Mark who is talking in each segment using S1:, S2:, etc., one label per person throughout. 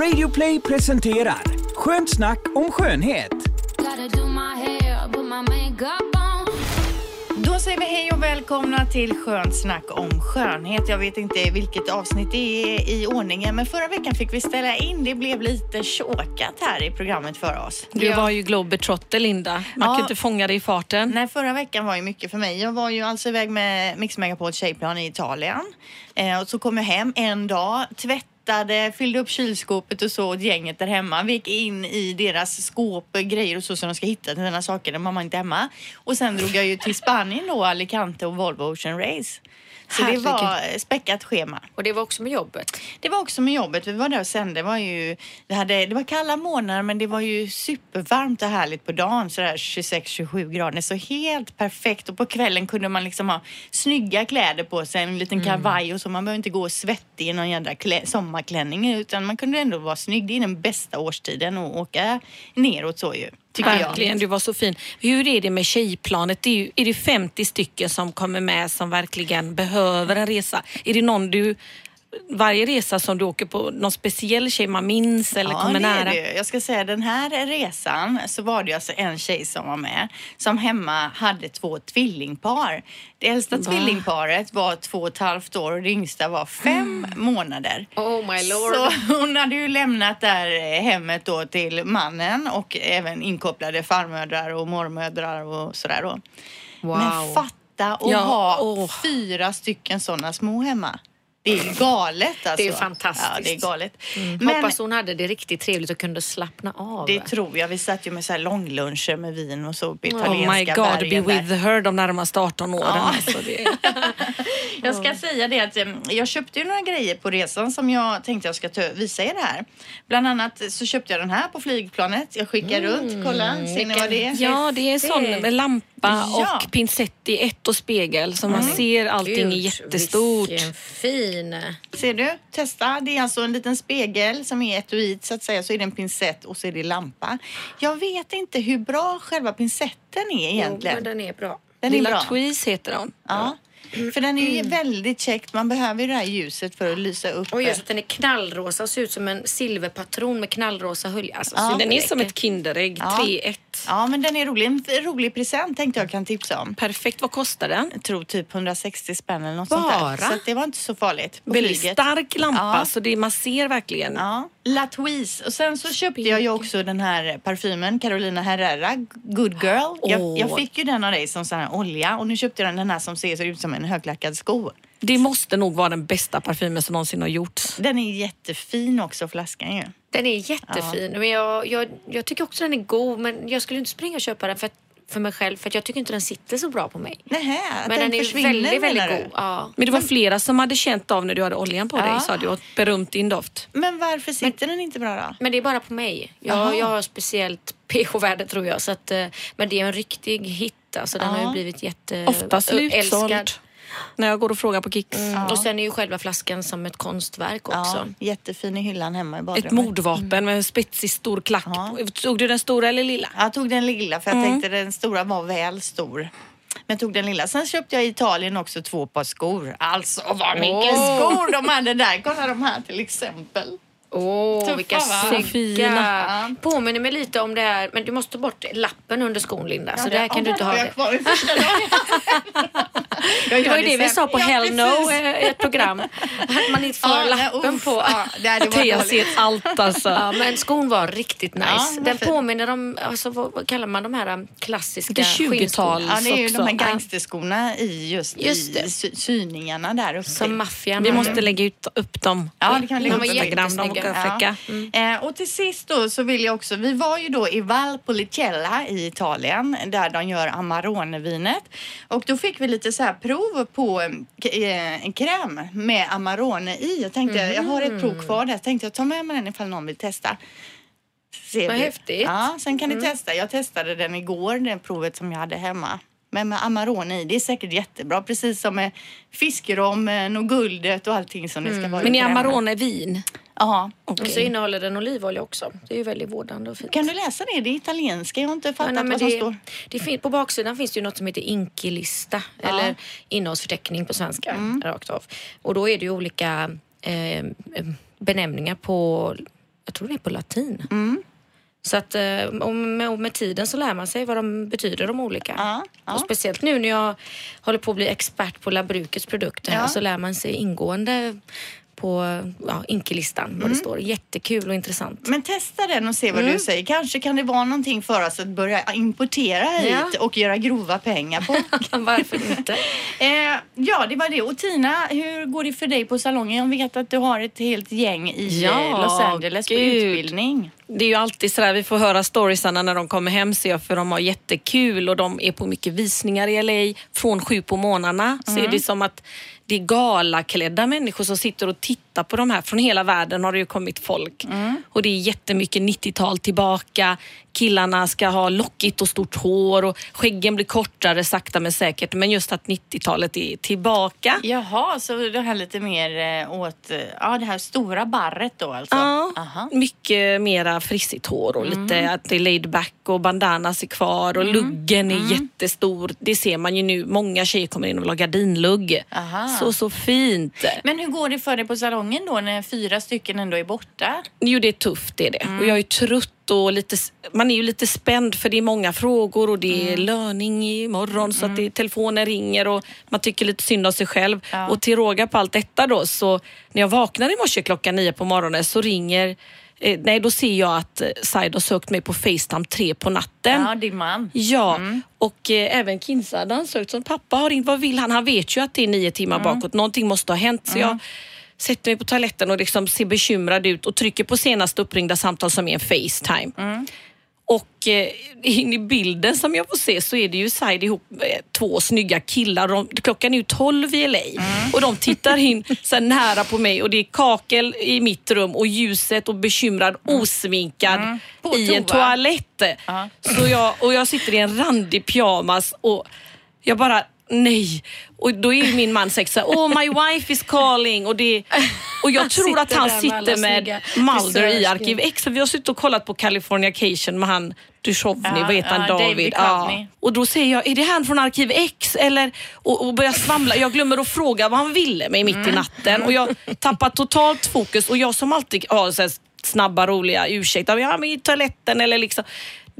S1: Radioplay presenterar Skönt snack om skönhet.
S2: Då säger vi hej och välkomna till Skönt snack om skönhet. Jag vet inte vilket avsnitt det är i ordningen, men förra veckan fick vi ställa in. Det blev lite tjåkat här i programmet för oss.
S3: Du var ju globetrotter Linda. Man
S2: Ja.
S3: kan inte fånga dig i farten.
S2: Nej, förra veckan var ju mycket för mig. Jag var ju alltså iväg med Mix Megapol tjejplan i Italien. Eh, och så kom jag hem en dag, tvättade, fyllde upp kylskåpet och så åt gänget där hemma. Vi gick in i deras skåp, grejer och så som de ska hitta till sina saker när mamma inte är hemma. Och sen drog jag ju till Spanien då, Alicante och Volvo Ocean Race. Så
S3: Herregud.
S2: det var eh, späckat schema.
S4: Och det var också med jobbet.
S2: Det var också med jobbet. Vi var där och sände. Det var, ju, vi hade, det var kalla månader men det var ju supervarmt och härligt på dagen. Sådär 26-27 grader. Så helt perfekt. Och på kvällen kunde man liksom ha snygga kläder på sig. En liten kavaj och så. Man behöver inte gå svettig i någon jädra klä, sommarklänning. Utan man kunde ändå vara snygg. Det är den bästa årstiden att åka neråt så ju. Tycker
S3: Verkligen, du var så fin. Hur är det med tjejplanet? Det är, ju, är det 50 stycken som kommer med som verkligen behöver en resa? Är det någon du, varje resa som du åker på, någon speciell tjej man minns eller kommer
S2: det är
S3: nära?
S2: det. Jag ska säga den här resan så var det alltså en tjej som var med som hemma hade två tvillingpar. Det äldsta tvillingparet var två och ett halvt år och det yngsta var fem månader.
S4: Oh my lord.
S2: Så hon hade ju lämnat där hemmet då till mannen och även inkopplade farmödrar och mormödrar och sådär då.
S4: Wow.
S2: Men fatta att
S3: Ja,
S2: ha
S3: åh.
S2: fyra stycken sådana små hemma. Det är galet alltså.
S4: Det är fantastiskt.
S2: Ja, det är galet.
S4: Hoppas hon hade det riktigt trevligt och kunde slappna av.
S2: Det tror jag. Vi satt ju med så här långluncher med vin och så på
S3: Oh
S2: italienska
S3: my god,
S2: bergen
S3: be
S2: där.
S3: with her de närmaste 18 åren.
S2: Ja.
S3: Alltså det,
S2: Jag ska säga det att eh, jag köpte ju några grejer på resan som jag tänkte jag ska visa er här. Bland annat så köpte jag den här på flygplanet. Jag skickar runt. Kolla, ser ni vad det är?
S3: ja, det är sån med lampa
S2: Ja.
S3: och pincett i ett och spegel så man ser allting
S4: Gud,
S3: jättestort.
S4: Vilken fin.
S2: Ser du? Testa. Det är alltså en liten spegel som är etuid så att säga. Så är det en pincett och så är det lampa. Jag vet inte hur bra själva pincetten är
S4: Jo,
S2: egentligen.
S4: men den är bra.
S2: Den är
S3: Lilla
S2: bra.
S3: Tweeze heter hon.
S2: Ja. För den är ju väldigt käckt. Man behöver ju det här ljuset för att lysa upp.
S4: Och just att den är knallrosa och ser ut som en silverpatron med knallrosa hölje. Alltså,
S2: Ja.
S3: Den är som ett Kinderägg,
S2: Ja.
S3: 3-1.
S2: Ja, men den är rolig. En rolig present tänkte jag kan tipsa om.
S3: Perfekt, vad kostar den?
S2: Jag tror typ 160 spänn eller något
S4: Bara?
S2: sånt där. Så att det var inte så farligt
S3: Väldigt
S2: flyget.
S3: stark lampa
S2: Ja.
S3: så det, man ser verkligen.
S2: Ja, La Tweeze. Och sen så köpte jag ju också den här parfymen, Carolina Herrera, Good Girl. Jag,
S3: Åh.
S2: jag fick ju den av dig som sån här olja och nu köpte jag den här som ser ut som en högklackad sko.
S3: Det måste nog vara den bästa parfymen som någonsin har gjorts.
S2: Den är jättefin också, flaskan ju.
S4: Den är jättefin. Men jag, jag, jag tycker också den är god. Men jag skulle inte springa och köpa den för, att- för mig själv. För att jag tycker inte den sitter så bra på mig.
S2: Nähä,
S4: Men
S2: den,
S4: den, är väldigt, väldigt god. Ja.
S3: Men det var flera som hade känt av när du hade oljan på
S2: Ja.
S3: dig sa du och berömt din doft.
S2: Men varför sitter den inte bra då?
S4: Men det är bara på mig. Jag, jag har speciellt pH-värde tror jag. Så att, eh, men det är en riktig hit. Alltså, den
S2: Ja.
S4: har ju blivit jätte...
S3: Ofta slutsåld. När jag går och frågar på Kicks.
S4: Mm. Och sen är ju själva flaskan som ett konstverk också.
S2: Ja, jättefin i hyllan hemma i
S3: Ett
S2: badrummet.
S3: mordvapen med en spetsig stor klack.
S2: Ja.
S3: Tog du den stora eller lilla?
S2: Jag tog den lilla för jag tänkte den stora var väl stor. Men jag tog den lilla. Sen köpte jag i Italien också två par skor. Alltså vad mycket
S4: Åh.
S2: skor de hade där. Kolla de här till exempel.
S4: Åh,
S2: Tuffa,
S4: vilka snygga.
S2: Ja.
S4: Påminner mig lite om det här, men du måste ta bort lappen under skon Linda. så
S2: Ja,
S4: det här kan du inte ha.
S2: jag
S4: Det.
S2: kvar. Jag
S4: Det var ju det vi sa på
S2: Ja,
S4: Hell No eh, i ett program. Att man inte får
S2: Ja,
S4: lappen
S2: uff,
S4: på.
S2: Ja, det, det var
S3: Thea
S2: dåligt.
S3: ser allt alltså.
S4: Ja, men skon var riktigt nice.
S2: Ja,
S4: Den påminner om, alltså, vad, kallar man de här um, klassiska
S3: Det är 20-tal.
S4: skinnskorna?
S2: Ja, det är ju de här
S3: också.
S2: gangsterskorna i just,
S4: Just
S2: i syningarna där uppe.
S4: Som maffian.
S3: Vi måste lägga ut, upp dem.
S2: Ja, det kan vi lägga upp
S3: Instagram, de
S4: jättesnygga.
S3: var fräcka.
S2: Eh, och till sist då så vill jag också, vi var ju då i Valpolicella i Italien där de gör Amarone-vinet. Och då fick vi lite så här prov på eh, en kräm med Amarone i. Jag tänkte, jag har ett prov kvar där, tänkte jag ta med mig den ifall någon vill testa. Ser
S4: Vad
S2: vi.
S4: häftigt.
S2: Ja, sen kan ni testa. Jag testade den igår, det provet som jag hade hemma. Men med Amarone i, det är säkert jättebra. Precis som med fiskrommen och guldet och allting som det ska vara i
S3: Men är
S2: krämen.
S3: Amarone vin?
S2: Ja.
S4: Och så innehåller den olivolja också. Det är ju väldigt vårdande och fint.
S2: Kan du läsa det? Det är italienska. Jag har inte fattat
S4: Ja, nej,
S2: vad som
S4: det,
S2: står.
S4: det fin- på baksidan finns det ju något som heter Inkilista eller innehållsförteckning på svenska rakt av. Och då är det ju olika eh, benämningar på jag tror det är på latin.
S2: Mm.
S4: Så att eh, och med, och med tiden så lär man sig vad de betyder de olika.
S2: Ja, ja.
S4: Och speciellt nu när jag håller på att bli expert på Labrukets produkter
S2: Ja.
S4: så lär man sig ingående på ja, Inkelistan
S2: Mm.
S4: vad det står. Jättekul och intressant.
S2: Men testa den och se vad
S4: Mm.
S2: du säger. Kanske kan det vara någonting för oss att börja importera hit
S4: Ja.
S2: och göra grova pengar på.
S4: Varför inte?
S2: eh, ja, det var det. Och Tina, hur går det för dig på salongen? Jag vet att du har ett helt gäng i
S3: Ja,
S2: eh, Los Angeles på
S3: gud.
S2: utbildning.
S3: Det är ju alltid sådär, vi får höra storiesarna när de kommer hem ser jag för de har jättekul och de är på mycket visningar i LA. Från sju på morgnarna så är det som att det är galaklädda människor som sitter och tittar på de här. Från hela världen har det ju kommit folk. Och det är jättemycket 90-tal tillbaka. Killarna ska ha lockigt och stort hår och skäggen blir kortare sakta men säkert. Men just att 90-talet är tillbaka.
S2: Jaha, så det här lite mer eh, åt, eh, ja det här stora barret då alltså?
S3: Ja,
S2: Aha.
S3: mycket mera frissigt hår och lite att det är laid back och bandanas är kvar och luggen är jättestor. Det ser man ju nu. Många tjejer kommer in och vill ha gardinlugg.
S2: Aha.
S3: Så, så fint.
S2: Men hur går det för dig på salongen då när fyra stycken ändå är borta?
S3: Jo, det är tufft det är det. Och jag är trött och lite, man är ju lite spänd för det är många frågor och det är löning imorgon så att det, telefonen ringer och man tycker lite synd om sig själv.
S2: Ja.
S3: Och till råga på allt detta då så när jag vaknar i morse klockan nio på morgonen så ringer Eh, nej, då ser jag att eh, Said har sökt mig på Facetime tre på natten.
S2: Ja, din man.
S3: Ja, och eh, även Kinsa hade han sökt som pappa har ringt. Vad vill han? Han vet ju att det är nio timmar bakåt. Någonting måste ha hänt. Så jag sätter mig på toaletten och liksom ser bekymrad ut och trycker på senaste uppringda samtal som är en Facetime. Och eh, in i bilden som jag får se så är det ju Said ihop med två snygga killar. De, klockan är ju 12 i LA och de tittar in så nära på mig och det är kakel i mitt rum och ljuset och bekymrad, osminkad
S2: På
S3: i en
S2: toa.
S3: toalett.
S2: Ja.
S3: Så jag, och jag sitter i en randig pyjamas och jag bara nej. Och då är min man säkert såhär, oh my wife is calling. Och, det, och jag tror att han sitter med Mulder i. Arkiv X. För vi har suttit och kollat på Californication med han Duchovny,
S2: Ja,
S3: vad heter han,
S2: ja,
S3: David? Ja. Och då säger jag, är det han från Arkiv X? Eller, och, och börjar svamla. Jag glömmer att fråga vad han ville mig mitt
S2: Mm.
S3: i natten. Och jag tappar totalt fokus och jag som alltid har här snabba roliga ursäkter. Ja, men i toaletten eller liksom.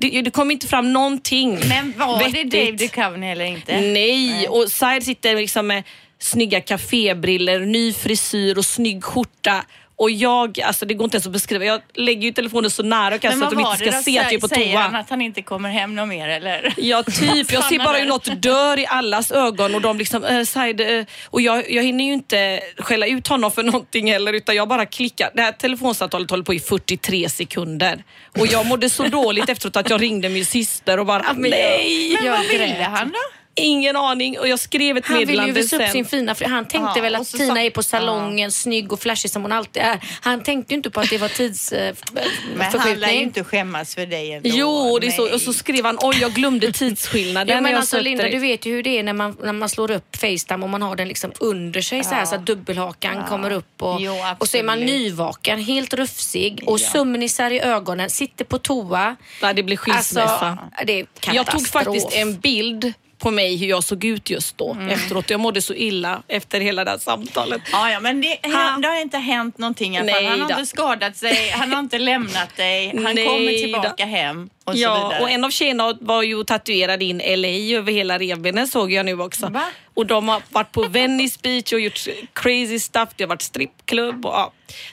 S3: Det, det kommer inte fram någonting
S2: Men var
S3: vettigt.
S2: det Dave Duchovny eller inte?
S3: Nej, och Said sitter liksom med snygga kafébriller, ny frisyr och snygg skjorta. Och jag, alltså det går inte ens att beskriva. Jag lägger ju telefonen så nära jag kan så att de inte ska se att jag är på
S2: Säger han
S3: toa.
S2: att han inte kommer hem någon mer eller?
S3: Ja, typ. Jag ser bara hur något dör i allas ögon och de liksom, äh, Said, eh, och jag, jag hinner ju inte skälla ut honom för någonting heller utan jag bara klickar. Det här telefonsamtalet håller på i 43 sekunder och jag mådde så dåligt efteråt att jag ringde min syster och bara, nej!
S2: Men
S4: Jag
S2: vad ville han då?
S3: Ingen aning och jag skrev ett
S4: Han vill ju
S3: meddelande
S4: visa upp
S3: sen.
S4: sin fina fru. Han tänkte
S2: Ja,
S4: väl att Tina
S2: sa-
S4: är på salongen, snygg och flashig som hon alltid är. Han tänkte ju inte på att det var tidsförskjutning.
S2: Men han lär ju inte skämmas för dig ändå.
S3: Jo, och, det är så, och så skrev han, oj jag glömde tidsskillnaden.
S4: Ja, men alltså Linda,
S3: dig."
S4: du vet ju hur det är när man, när man slår upp Facetime och man har den liksom under sig så här så att dubbelhakan kommer upp och,
S2: Jo,
S4: och så är man nyvaken, helt rufsig och
S2: Ja.
S4: sömnisar i ögonen, sitter på toa.
S3: Nej, det blir skilsmässa.
S4: Alltså, det är katastrof.
S3: jag tog faktiskt en bild på mig hur jag såg ut just då
S2: Mm.
S3: efteråt. Jag mådde så illa efter hela det här samtalet.
S2: Ja, ja, men det,
S3: Han-
S2: det har inte hänt någonting i alla fall.
S3: Nej
S2: Han har
S3: då.
S2: inte skadat sig, han har inte lämnat dig, han
S3: Nej
S2: kommer
S3: då.
S2: tillbaka hem och
S3: Ja, och en av tjejerna var ju tatuerad in LA över hela revbenen såg jag nu också.
S2: Va?
S3: Och de har varit på Venice Beach och gjort crazy stuff. Det har varit strippklubb och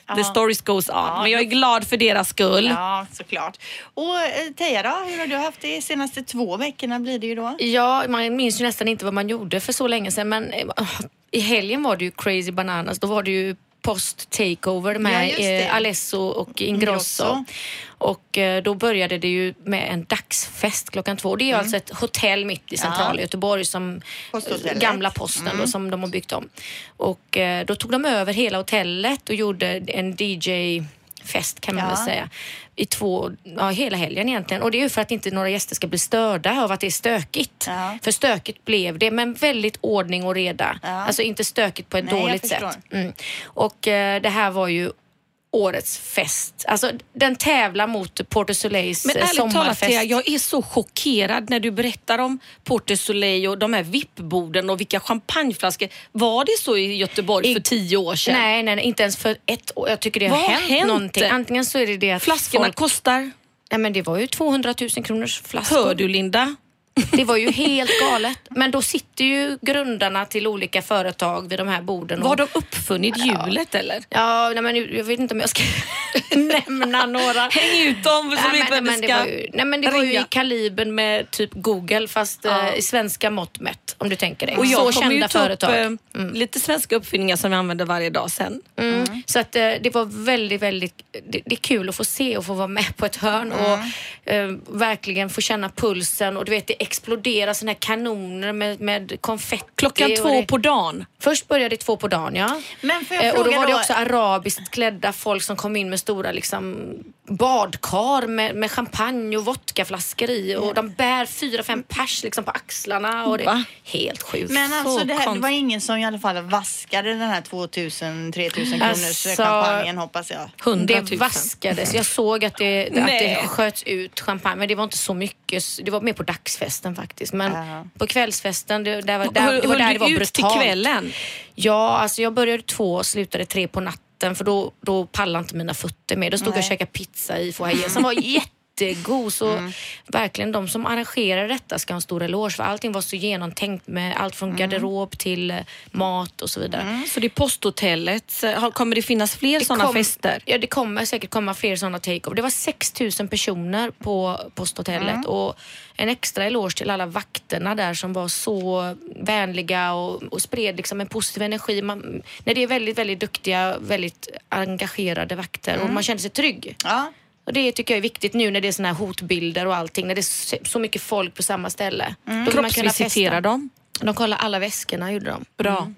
S3: ja, the stories goes on.
S2: Ja,
S3: Men jag är glad för deras skull.
S2: Ja, såklart. Och eh, Teija då, hur har du haft det senaste två veckorna blir det ju då?
S4: Ja, man minns ju nästan inte vad man gjorde för så länge sedan men eh, i helgen var det ju crazy bananas. Då var det ju post takeover
S2: Ja,
S4: med
S2: det.
S4: eh, Alesso och Ingrosso.
S2: Ingrosso.
S4: Och eh, då började det ju med en dagsfest klockan två. Det är ju alltså ett hotell mitt i centrala
S2: Mm. Ja.
S4: Göteborg som.
S2: Mm.
S4: gamla posten då, som de har byggt om. Och eh, då tog de över hela hotellet och gjorde en DJ fest kan man
S2: Ja.
S4: väl säga. I två, ja hela helgen egentligen. Och det är ju för att inte några gäster ska bli störda av att det är stökigt.
S2: Ja.
S4: För stökigt blev det, men väldigt ordning och reda.
S2: Ja.
S4: Alltså inte stökigt på ett
S2: Nej,
S4: dåligt sätt. Mm. Och eh, det här var ju årets fest. Alltså den tävlar mot Porto Soleils
S3: Men
S4: eh,
S3: ärligt talat
S4: sommarfest.
S3: Thea, jag är så chockerad när du berättar om Porte Soleil och de här vippborden och vilka champagneflaskor. Var det så i Göteborg
S4: I-
S3: för tio år sedan?
S4: Nej, nej, nej, inte ens för ett år. Jag tycker det har
S3: Vad
S4: hänt,
S3: hänt?
S4: någonting. Antingen så är det det att
S3: Flaskorna
S4: folk...
S3: kostar,
S4: Nej, men det var ju 200 000 kronors flaskor.
S3: hör du Linda?
S4: Det var ju helt galet. Men då sitter ju grundarna till olika företag vid de här borden. och-
S3: Var de uppfunnit hjulet eller?
S4: Ja, nej, men jag vet inte om jag ska nämna några.
S3: Häng ut dem så
S4: Nej,
S3: vet
S4: men,
S3: vi
S4: det
S3: ska
S4: var ju, nej, men det var ju i
S3: ringa.
S4: kalibern med typ Google fast
S3: Ja.
S4: eh, i svenska mått mätt om du tänker dig.
S3: Och jag
S4: Så kända
S3: ta upp
S4: företag.
S3: eh, lite svenska uppfinningar som vi använder varje dag sen.
S4: Mm. Så att eh, det var väldigt, väldigt, det, det är kul att få se och få vara med på ett hörn och eh, verkligen få känna pulsen och du vet det exploderar såna här kanoner med, med konfetti.
S3: Klockan två
S4: det,
S3: på dagen.
S4: Först började det två på dagen ja.
S2: Men får jag
S4: Eh, och då
S2: fråga
S4: var det
S2: då-
S4: också arabiskt klädda folk som kom in med stora liksom, badkar med, med champagne och vodkaflaskor i och de bär fyra, fem pers liksom, på axlarna och det
S3: Va?
S4: helt sjukt.
S2: Men alltså
S3: Så
S2: det, här, det var ingen som i alla fall vaskade den här 2000-3000 kronors
S4: Alltså-
S2: champagnen hoppas jag.
S3: 100
S4: Det
S3: 000.
S4: vaskades. Jag såg att det, att det sköts ut champagne, men det var inte så mycket. Det var mer på dagsfesten faktiskt. Men
S2: Ja.
S4: på kvällsfesten, det, där var, där,
S3: Höll,
S4: det var där
S3: höll
S4: det var
S3: du ut
S4: brutalt.
S3: till kvällen?
S4: Ja, alltså jag började två och slutade tre på natten för då, då pallade inte mina fötter med. Då stod jag och
S2: Nej.
S4: käkade pizza i foajén som var jättegod. Så
S3: Mm.
S4: verkligen de som arrangerade detta ska ha en stor eloge för allting var så genomtänkt med allt från
S3: Mm.
S4: garderob till eh, mat och så vidare.
S3: Så det är posthotellet. Kommer det finnas fler sådana fester?
S4: Ja, det kommer säkert komma fler sådana take-off. Det var 6 000 personer på posthotellet
S3: Mm.
S4: och en extra eloge till alla vakterna där som var så vänliga och, och spred liksom en positiv energi. Man, när det är väldigt, väldigt duktiga, väldigt engagerade vakter
S3: Mm.
S4: och man känner sig trygg.
S2: Ja.
S4: Och det tycker jag är viktigt nu när det är såna här hotbilder och allting, när det är så- mycket folk på samma ställe. Då vill man kunna
S3: Kroppsvisitera
S4: festa.
S3: dem?
S4: De kollade alla väskorna, gjorde de.
S3: Bra.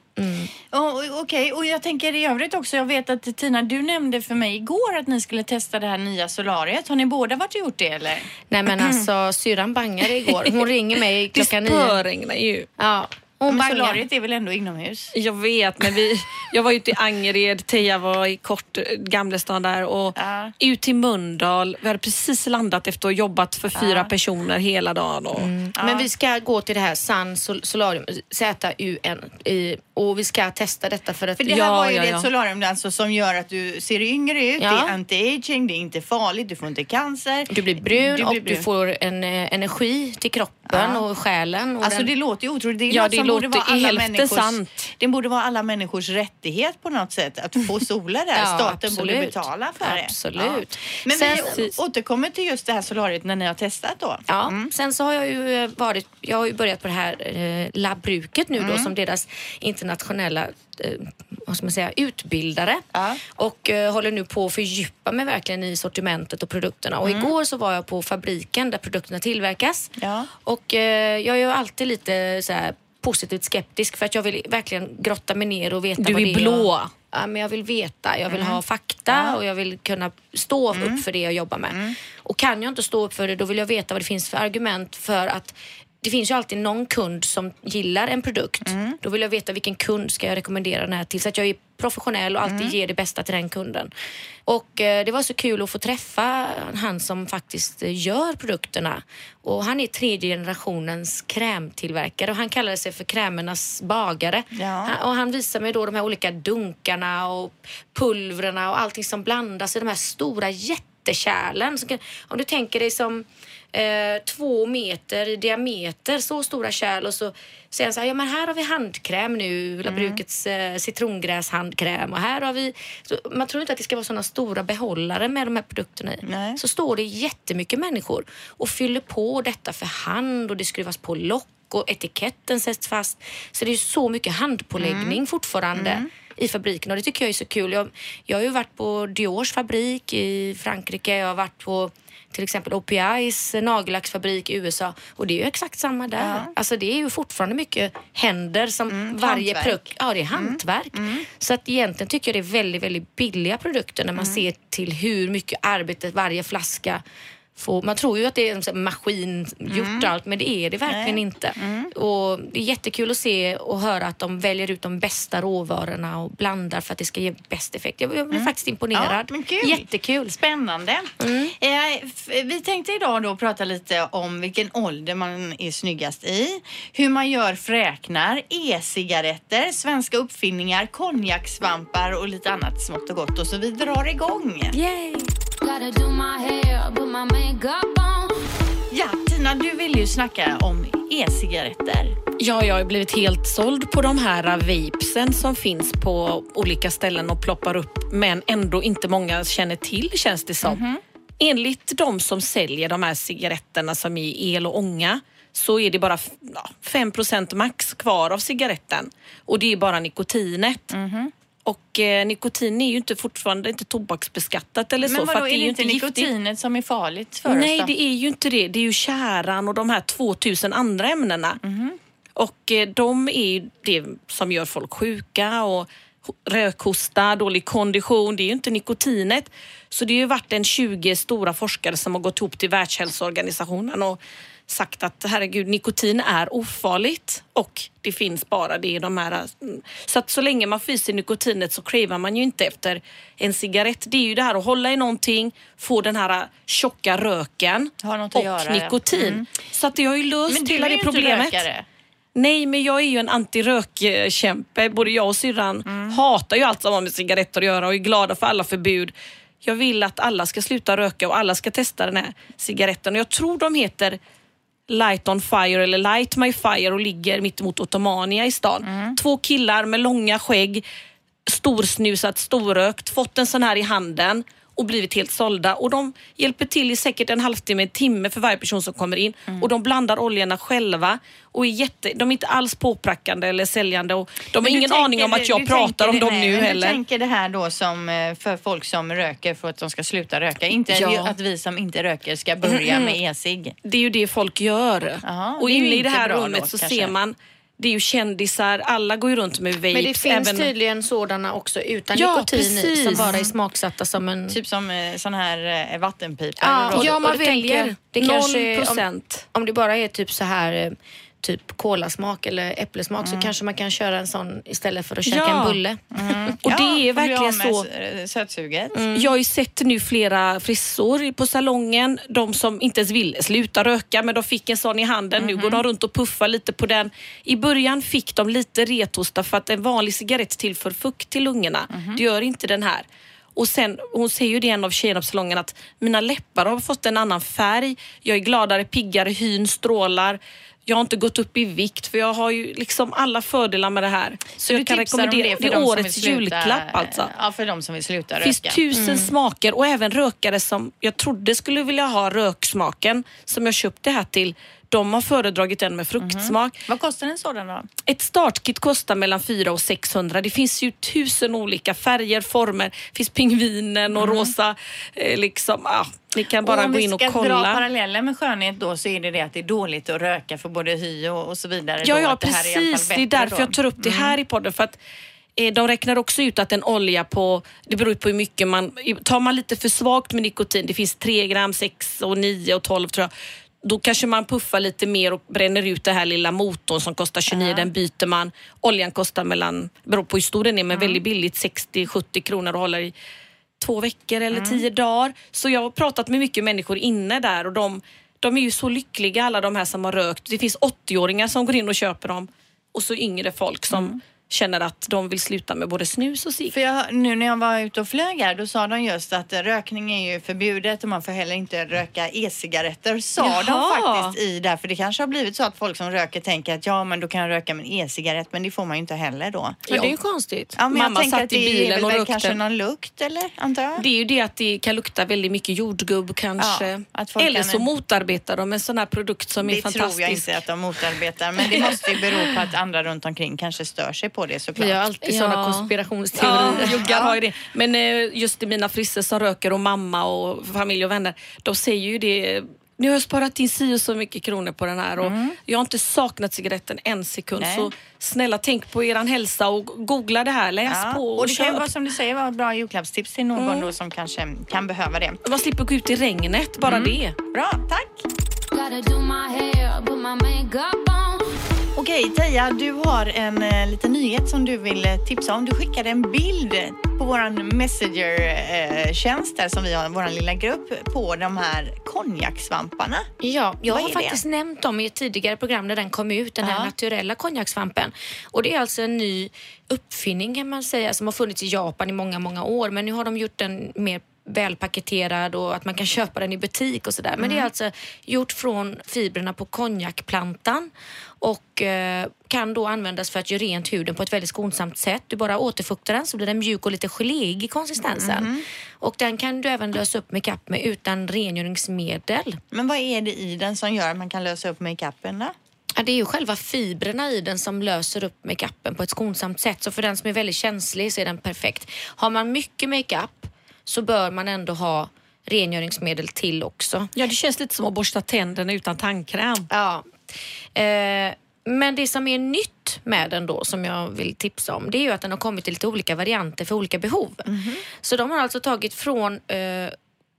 S2: Och- och- Okej, och jag tänker i övrigt också, jag vet att Tina, du nämnde för mig igår att ni skulle testa det här nya solariet. Har ni båda varit och gjort det eller?
S4: Nej men alltså syrran bangade igår. Hon ringer mig
S3: Det
S4: klockan nio.
S3: spöregnar ju.
S4: Ja, hon
S2: Men
S4: bangar.
S2: solariet är väl ändå inomhus?
S3: Jag vet, men vi, jag var ute i Angered, Teija var i kort eh, Gamlestan där och
S2: Ja.
S3: ut till Mölndal. Vi hade precis landat efter att ha jobbat för fyra personer hela dagen. Och,
S4: Men vi ska gå till det här Sun Sol- Solarium, Z-U-N, i- och vi ska testa detta för att...
S2: För det här
S3: Ja,
S2: var ju
S3: ja,
S2: det
S3: ja.
S2: solarium alltså, som gör att du ser yngre ut,
S4: Ja.
S2: det är anti-aging, det är inte farligt, du får inte cancer.
S4: Du blir brun
S2: Du
S4: och
S2: blir brun.
S4: du får en eh, energi till kroppen
S2: Ja.
S4: och själen. Och
S2: Alltså
S4: den,
S2: det låter ju otroligt. Det är
S3: Ja,
S2: något
S3: det
S2: som
S3: låter
S2: borde vara alla människors,
S3: sant.
S2: Det borde vara alla människors rättighet på något sätt att få sola där. Staten borde
S4: absolut.
S2: betala för det.
S4: Absolut.
S2: Men
S4: Sen-
S2: vi återkommer till just det här solariet när ni har testat då.
S4: Ja,
S2: Mm.
S4: sen så har jag ju eh, varit, jag har ju börjat på det här eh, labbruket nu
S2: Mm.
S4: då som deras internationella eh, vad ska man säga, utbildare
S2: Ja.
S4: och eh, håller nu på att fördjupa mig verkligen i sortimentet och produkterna. Och
S2: Mm.
S4: igår så var jag på fabriken där produkterna tillverkas
S2: Ja.
S4: och eh, jag är ju alltid lite så här positivt skeptisk för att jag vill verkligen grotta mig ner och veta
S3: Du
S4: vad
S3: är
S4: det är
S3: blå.
S4: Jag, ja, men jag vill veta, jag vill
S2: Mm.
S4: ha fakta och jag vill kunna stå upp för det jag jobbar med.
S2: Mm.
S4: Och kan jag inte stå upp för det då vill jag veta vad det finns för argument för att det finns ju alltid någon kund som gillar en produkt.
S2: Mm.
S4: Då vill jag veta vilken kund ska jag rekommendera den här till så att jag är professionell och alltid
S2: Mm.
S4: ger det bästa till den kunden. Och eh, det var så kul att få träffa han som faktiskt eh, gör produkterna. Och han är tredje generationens krämtillverkare och han kallade sig för krämernas bagare.
S2: Ja.
S4: Han, och han visar mig då de här olika dunkarna och pulvrerna och allting som blandas i de här stora jättekärlen. Så om du tänker dig som eh, två meter i diameter, så stora kärl och så säger han så här, ja men här har vi handkräm nu, Labrukets eh, citrongräshandkräm och här har vi... Så man tror inte att det ska vara sådana stora behållare med de här produkterna i.
S2: Nej.
S4: Så står det jättemycket människor och fyller på detta för hand och det skruvas på lock och etiketten sätts fast. Så det är så mycket handpåläggning fortfarande i fabriken och det tycker jag är så kul. Jag, jag har ju varit på Diors fabrik i Frankrike, jag har varit på till exempel OPIs nagellacksfabrik i USA och det är ju exakt samma där.
S2: Ja.
S4: Alltså det är ju fortfarande mycket händer som varje
S2: hantverk.
S4: produkt Ja, det är hantverk. Så att egentligen tycker jag det är väldigt, väldigt billiga produkter när man ser till hur mycket arbete varje flaska få, man tror ju att det är maskingjort och allt men det är det verkligen
S2: Nej.
S4: inte. Och det är jättekul att se och höra att de väljer ut de bästa råvarorna och blandar för att det ska ge bäst effekt. Jag, jag blir faktiskt imponerad.
S2: Ja, kul.
S4: Jättekul.
S2: Spännande. Eh, f- vi tänkte idag då prata lite om vilken ålder man är snyggast i, hur man gör fräknar, e-cigaretter, svenska uppfinningar, konjakssvampar och lite annat smått och gott. Och så vi drar igång.
S4: Yay!
S5: Gotta do my hair, put my makeup on.
S2: Ja, Tina, du vill ju snacka om e-cigaretter.
S3: Ja, jag har blivit helt såld på de här vapesen som finns på olika ställen och ploppar upp men ändå inte många känner till känns det som. Enligt de som säljer de här cigaretterna som är el och ånga så är det bara f- ja, 5 max kvar av cigaretten och det är bara nikotinet. Och eh, nikotin är ju inte fortfarande inte tobaksbeskattat eller så.
S2: Men vadå, är det inte
S3: giftigt.
S2: nikotinet som är farligt för
S3: Nej,
S2: oss? då?
S3: det är ju inte det. Det är ju käran och de här 2000 andra ämnena.
S2: Mhm.
S3: Och eh, de är ju det som gör folk sjuka och ho- rökhosta, dålig kondition. Det är ju inte nikotinet. Så det har ju varit en 20 stora forskare som har gått ihop till Världshälsoorganisationen och sagt att herregud, nikotin är ofarligt och det finns bara det i de här. mm. Så att så länge man får i sig nikotinet så cravar man ju inte efter en cigarett. Det är ju det här att hålla i någonting, få den här tjocka röken och
S2: göra, ja.
S3: nikotin.
S2: Mm.
S3: Så att det har ju löst
S2: Men du
S3: hela
S2: är
S3: det
S2: ju inte
S3: problemet.
S2: rökare.
S3: Nej, men jag är ju en antirökkämpe. Både jag och syrran
S2: Mm.
S3: hatar ju allt som har med cigaretter att göra och är glada för alla förbud. Jag vill att alla ska sluta röka och alla ska testa den här cigaretten. Och jag tror de heter Light on Fire eller Light My Fire och ligger mittemot Ottomania i stan.
S2: Mm.
S3: Två killar med långa skägg, storsnusat, storrökt, fått en sån här i handen och blivit helt sålda. Och de hjälper till i säkert en halvtimme, en timme för varje person som kommer in.
S2: Mm.
S3: Och de blandar oljorna själva och är jätte, de är inte alls påprackande eller säljande. Och de har
S2: Men
S3: ingen
S2: tänker-
S3: aning om att jag pratar om dem
S2: nej,
S3: nu
S2: men
S3: heller.
S2: Du tänker det här då som eh, för folk som röker för att de ska sluta röka. Inte
S3: Ja.
S2: att vi som inte röker ska börja med e-cigg.
S3: Det är ju det folk gör.
S2: Jaha,
S3: och inne i det här rummet
S2: då,
S3: så
S2: kanske.
S3: ser man, det är ju kändisar, alla går ju runt med vapes.
S4: Men det finns
S3: även...
S4: tydligen sådana också utan
S3: Ja,
S4: nikotin
S3: precis.
S4: som bara är smaksatta som en...
S2: Typ som eh, sån här eh, vattenpipa.
S4: Ja, ja, man väljer. Det kanske-
S3: 0 procent.
S4: Om det bara är typ så här eh, typ kolasmak eller äpplesmak
S2: Mm.
S4: så kanske man kan köra en sån istället för att käka
S3: Ja.
S4: en bulle.
S3: Och det är verkligen så.
S2: eh, Sötsuget.
S3: Jag har ju sett nu flera frisor på salongen, de som inte ens ville sluta röka men de fick en sån i handen. Nu går de runt och puffar lite på den. I början fick de lite rethosta för att en vanlig cigarett tillför fukt till lungorna. Det gör inte den här. Och sen, hon säger ju det en av tjejerna på salongen att mina läppar har fått en annan färg. Jag är gladare, piggare, hyn strålar. Jag har inte gått upp i vikt för jag har ju liksom alla fördelar med det här. Så jag
S2: Du
S3: kan rekommendera,
S2: för
S3: det är årets
S2: sluta-
S3: julklapp alltså.
S2: Ja, för de som vill sluta
S3: Det finns
S2: röka.
S3: tusen smaker och även rökare som jag trodde skulle vilja ha röksmaken som jag köpte här till. De har föredragit den med fruktsmak.
S2: Vad kostar en sådan då?
S3: Ett startkit kostar mellan 400 och 600. Det finns ju tusen olika färger, former. Det finns pingvinen och rosa. Eh, liksom, ah, ni kan bara
S2: om
S3: gå
S2: vi
S3: in och
S2: ska dra
S3: kolla.
S2: paralleller med skönhet då så är det det att det är dåligt att röka för både hy och, och så vidare.
S3: Ja,
S2: då,
S3: ja
S2: att det är
S3: precis. Det är därför
S2: då.
S3: jag tar upp det här i podden. För att eh, de räknar också ut att en olja på, det beror på hur mycket man, tar man lite för svagt med nikotin, det finns 3 gram, 6 och 9 och 12 tror jag. Då kanske man puffar lite mer och bränner ut det här lilla motorn som kostar 29, den byter man. Oljan kostar mellan, beror på hur stor den är, men väldigt billigt 60-70 kronor och håller i två veckor eller tio dagar. Så jag har pratat med mycket människor inne där och de, de är ju så lyckliga alla de här som har rökt. Det finns 80-åringar som går in och köper dem och så yngre folk som känner att de vill sluta med både snus och cigg.
S2: För jag, nu när jag var ute och flög här, då sa de just att rökning är ju förbjudet och man får heller inte röka e-cigaretter. Sa de
S3: Jaha.
S2: faktiskt i där, för det kanske har blivit så att folk som röker tänker att ja, men då kan jag röka en e-cigarett, men det får man ju inte heller då.
S4: Men det är ju konstigt.
S2: Ja, men
S3: Mamma
S2: jag
S3: satt
S2: att
S3: i
S2: det
S3: bilen
S2: är väl
S3: och rökte.
S2: kanske någon lukt eller antar jag?
S3: Det är ju det att det kan lukta väldigt mycket jordgubb kanske.
S2: Ja,
S3: Eller
S2: kan-
S3: så motarbetar de en sån här produkt som är
S2: Det
S3: fantastisk.
S2: tror jag inte att de motarbetar, men det måste ju bero på att andra runt omkring kanske stör sig på det såklart.
S4: Vi har alltid
S3: Ja.
S4: sådana konspirationsteorier.
S3: Ja, juggar har ju det. Men eh, just i mina frisser som röker och mamma och familj och vänner, de säger ju det Nu har jag sparat in si och så mycket kronor på den här och jag har inte saknat cigaretten en sekund.
S2: Nej.
S3: Så snälla tänk på eran hälsa och googla det här, läs
S2: Ja.
S3: på och,
S2: Och det kan ju
S3: köp.
S2: vara som du säger vara ett bra julklappstips till någon då som kanske kan behöva det.
S3: Man slipper gå ut i regnet, bara det.
S2: Bra, tack! Okej, Teija, du har en eh, liten nyhet som du vill eh, tipsa om. Du skickade en bild på vår Messenger-tjänst där som vi har, vår lilla grupp, på de här konjaksvamparna.
S4: Ja, jag
S2: Vad
S4: har
S2: är det?
S4: faktiskt nämnt dem i ett tidigare program när den kom ut, den här
S2: Ja.
S4: naturella konjaksvampen. Och det är alltså en ny uppfinning kan man säga som har funnits i Japan i många, många år. Men nu har de gjort den mer välpaketerad och att man kan köpa den i butik och sådär.
S2: Mm.
S4: Men det är alltså gjort från fibrerna på konjakplantan och eh, kan då användas för att göra rent huden på ett väldigt skonsamt sätt. Du bara återfuktar den så blir den mjuk och lite geléig i konsistensen.
S2: Mm.
S4: Och den kan du även lösa upp makeup med utan rengöringsmedel.
S2: Men vad är det i den som gör att man kan lösa upp makeupen då?
S4: Ja, det är ju själva fibrerna i den som löser upp makeupen på ett skonsamt sätt. Så för den som är väldigt känslig så är den perfekt. Har man mycket makeup så bör man ändå ha rengöringsmedel till också.
S3: Ja, det känns lite som att borsta tänderna utan tandkräm.
S4: Ja. Eh, men det som är nytt med den då som jag vill tipsa om det är ju att den har kommit i lite olika varianter för olika behov. Så de har alltså tagit från eh,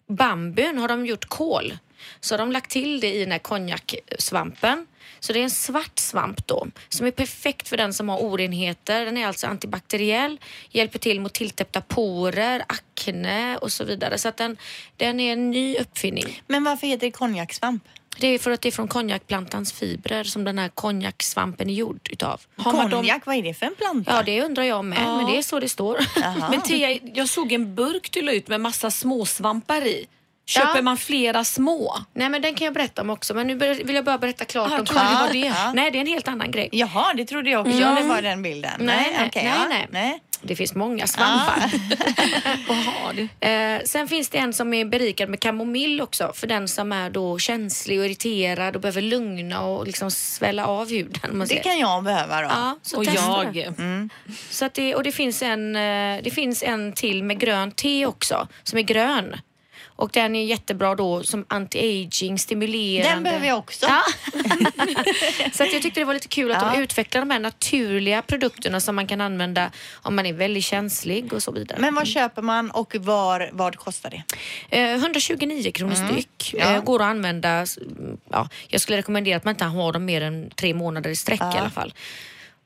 S4: bambun har de gjort kol. Så har de lagt till det i den här konjaksvampen. Så det är en svart svamp då som är perfekt för den som har orenheter. Den är alltså antibakteriell, hjälper till mot tilltäppta porer, akne och så vidare. Så att den, den är en ny uppfinning.
S2: Men varför heter det konjakssvamp?
S4: Det är för att det är från konjakplantans fibrer som den här konjaksvampen är gjord utav.
S3: Har
S2: Konjak, vad är det för en planta?
S4: Ja, det undrar jag med, men det är så det står.
S3: Men Tia, jag såg en burk du la ut med massa småsvampar i. Köper
S4: Ja.
S3: man flera små?
S4: Nej, men den kan jag berätta om också, men nu vill jag bara berätta klart
S3: Ah,
S4: om
S3: jag trodde det var det.
S2: Ja.
S4: Nej, det är en helt annan grej.
S2: Jaha, det trodde jag också.
S4: Ja.
S2: Det var den bilden.
S4: Nej, nej,
S2: okej,
S4: nej,
S2: ja.
S4: nej.
S2: nej.
S4: Det finns många svampar.
S3: Det.
S4: Eh, sen finns det en som är berikad med kamomill också för den som är då känslig och irriterad och behöver lugna och liksom svälla av huden.
S2: Det
S4: säger.
S2: kan jag behöva då.
S4: Ja, så
S3: Och jag.
S4: det. Så att det, och det finns, en, eh, det finns en till med grönt te också, som är grön. Och den är jättebra då som anti-aging, stimulerande.
S2: Den behöver jag också.
S4: Ja. så att jag tyckte det var lite kul att
S2: Ja.
S4: de utvecklar de här naturliga produkterna som man kan använda om man är väldigt känslig och så vidare.
S2: Men vad köper man och var, vad kostar det?
S4: Eh, 129 kronor styck.
S2: Ja.
S4: Eh, går att använda. mm, Ja, jag skulle rekommendera att man inte har dem mer än tre månader i sträck
S2: Ja.
S4: i alla fall.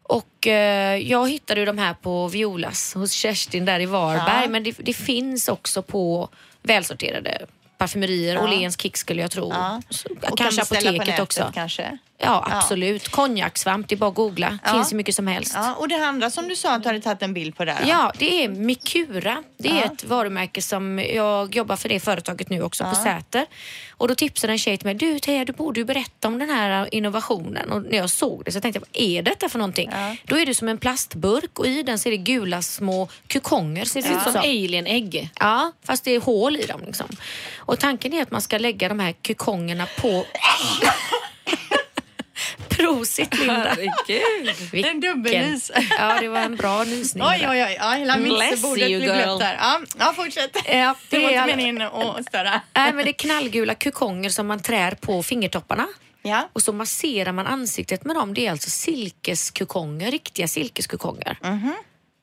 S4: Och eh, jag hittade ju de här på Violas hos Kerstin där i Varberg.
S2: Ja.
S4: Men det, det finns också på välsorterade parfymerier. Åhléns Kick skulle jag tro.
S2: Ja. Och
S4: kanske apoteket
S2: nätet
S4: också.
S2: kanske?
S4: Ja, absolut. Konjaksvamp, det är bara att googla.
S2: Ja.
S4: Finns hur mycket som helst.
S2: Ja, och det andra som du sa att du hade tagit en bild på där.
S4: Ja, det är Mikura. Det är
S2: Ja.
S4: ett varumärke som jag jobbar för det företaget nu också på Säter. Och då tipsade en tjej till mig, du Teija, du borde ju berätta om den här innovationen. Och när jag såg det så tänkte jag, vad är detta för någonting?
S2: Ja.
S4: Då är det som en plastburk och i den så är det gula små kukonger. Ser det ut
S3: Som
S4: som.
S3: alien-ägg.
S4: Ja, fast det är hål i dem. Liksom. Och tanken är att man ska lägga de här kukongerna på... Prosit Linda!
S3: Herregud.
S2: En dubbelnys.
S4: Ja, det var en bra nysning.
S2: Oj, oj, oj. Ja, hela mixerbordet
S3: girl.
S2: blött där. Ja, ja fortsätt.
S4: Ja,
S2: Det var inte meningen att störa.
S4: Nej, men det är knallgula kukonger som man trär på fingertopparna.
S2: Ja.
S4: Och så masserar man ansiktet med dem. Det är alltså silkeskukonger, riktiga silkeskukonger.
S2: Mhm.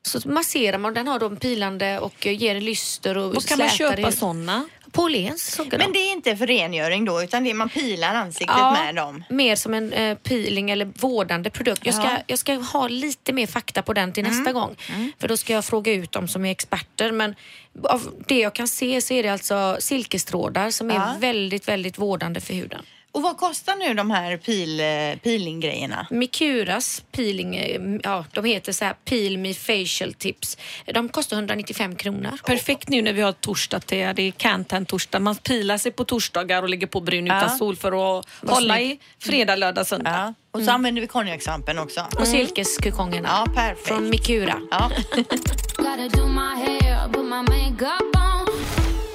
S4: Så masserar man, den har en pilande och ger lyster och
S3: Var kan man köpa
S4: i-
S3: sådana?
S4: På Åhléns såg jag
S2: Men
S4: dem.
S2: det är inte för rengöring då, utan det är man pilar ansiktet
S4: Ja,
S2: med dem.
S4: mer som en eh, peeling eller vårdande produkt. Jag ska,
S2: Ja. Mm.
S4: jag ska ha lite mer fakta på den till nästa gång. För då ska jag fråga ut dem som är experter. Men av det jag kan se så är det alltså silkestrådar som
S2: Ja.
S4: är väldigt, väldigt vårdande för huden.
S2: Och vad kostar nu de här pil, eh, peelinggrejerna?
S4: Mikuras peeling, eh, ja de heter så här Peel Me Facial Tips. De kostar 195 kronor.
S3: Perfekt nu när vi har torsdag till det är Cantan-torsdag. Man pilar sig på torsdagar och lägger på bryn
S2: Ja.
S3: utan sol för att
S4: Vad
S3: hålla i fredag, lördag, söndag.
S2: Ja. Och så använder vi konjakssvampen också.
S4: Och silkeskukongerna
S2: Ja, perfekt.
S4: från Mikura.
S2: Ja.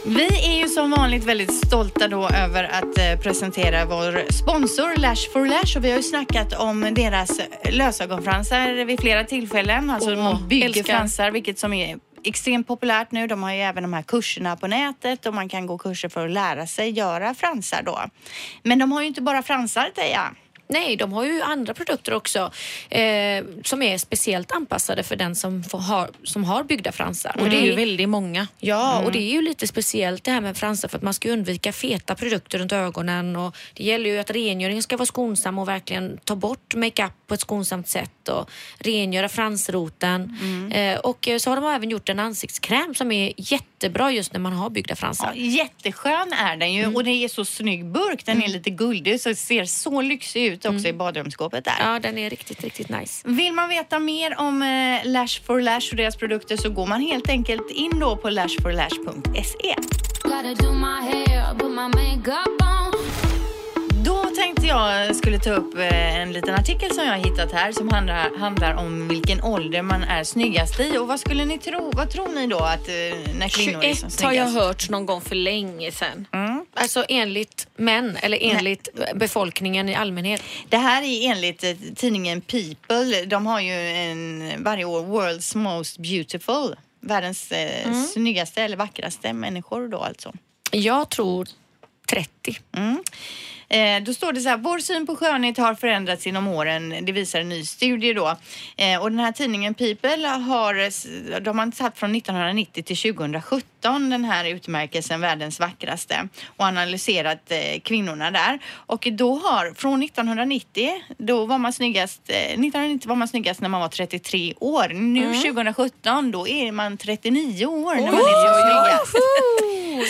S2: Vi är ju som vanligt väldigt stolta då över att eh, presentera vår sponsor Lash for Lash och vi har ju snackat om deras lösögonfransar vid flera tillfällen. Alltså
S3: Åh,
S2: man bygger
S3: älskar.
S2: fransar, vilket som är extremt populärt nu. De har ju även de här kurserna på nätet och man kan gå kurser för att lära sig göra fransar då. Men de har ju inte bara fransar, Teija.
S4: Nej, de har ju andra produkter också eh, som är speciellt anpassade för den som, har, som har byggda fransar.
S3: Och det är ju väldigt många.
S4: Ja, och det är ju lite speciellt det här med fransar för att man ska undvika feta produkter runt ögonen och det gäller ju att rengöringen ska vara skonsam och verkligen ta bort makeup på ett skonsamt sätt och rengöra fransroten. Eh, och så har de även gjort en ansiktskräm som är jättebra just när man har byggda fransar.
S2: Ja, jätteskön är den ju och det är så snygg burk. Den är lite guldig så ser så lyxig ut också i badrumsskåpet där.
S4: Ja, den är riktigt, riktigt nice.
S2: Vill man veta mer om eh, Lash for Lash och deras produkter så går man helt enkelt in då på lashforlash.se. Då tänkte jag skulle ta upp eh, en liten artikel som jag har hittat här som handlar, handlar om vilken ålder man är snyggast i. Och vad skulle ni tro? Vad tror ni då att eh, när kvinnor är som
S3: 21 har jag hört någon gång för länge sedan.
S4: Alltså enligt män eller enligt befolkningen i allmänhet.
S2: Det här är enligt eh, tidningen People. De har ju en, varje år World's Most Beautiful. Världens eh, snyggaste eller vackraste människor då alltså.
S4: Jag tror 30.
S2: Mm. Eh, då står det så här, vår syn på skönhet har förändrats genom åren. Det visar en ny studie då. Eh, och den här tidningen People har, eh, de har tagit från 1990 till 2017 den här utmärkelsen världens vackraste och analyserat eh, kvinnorna där. Och då har, från 1990, då var man snyggast, eh, 1990 var man snyggast när man var 33 år. Nu 2017, då är man 39 år när man är som snyggast.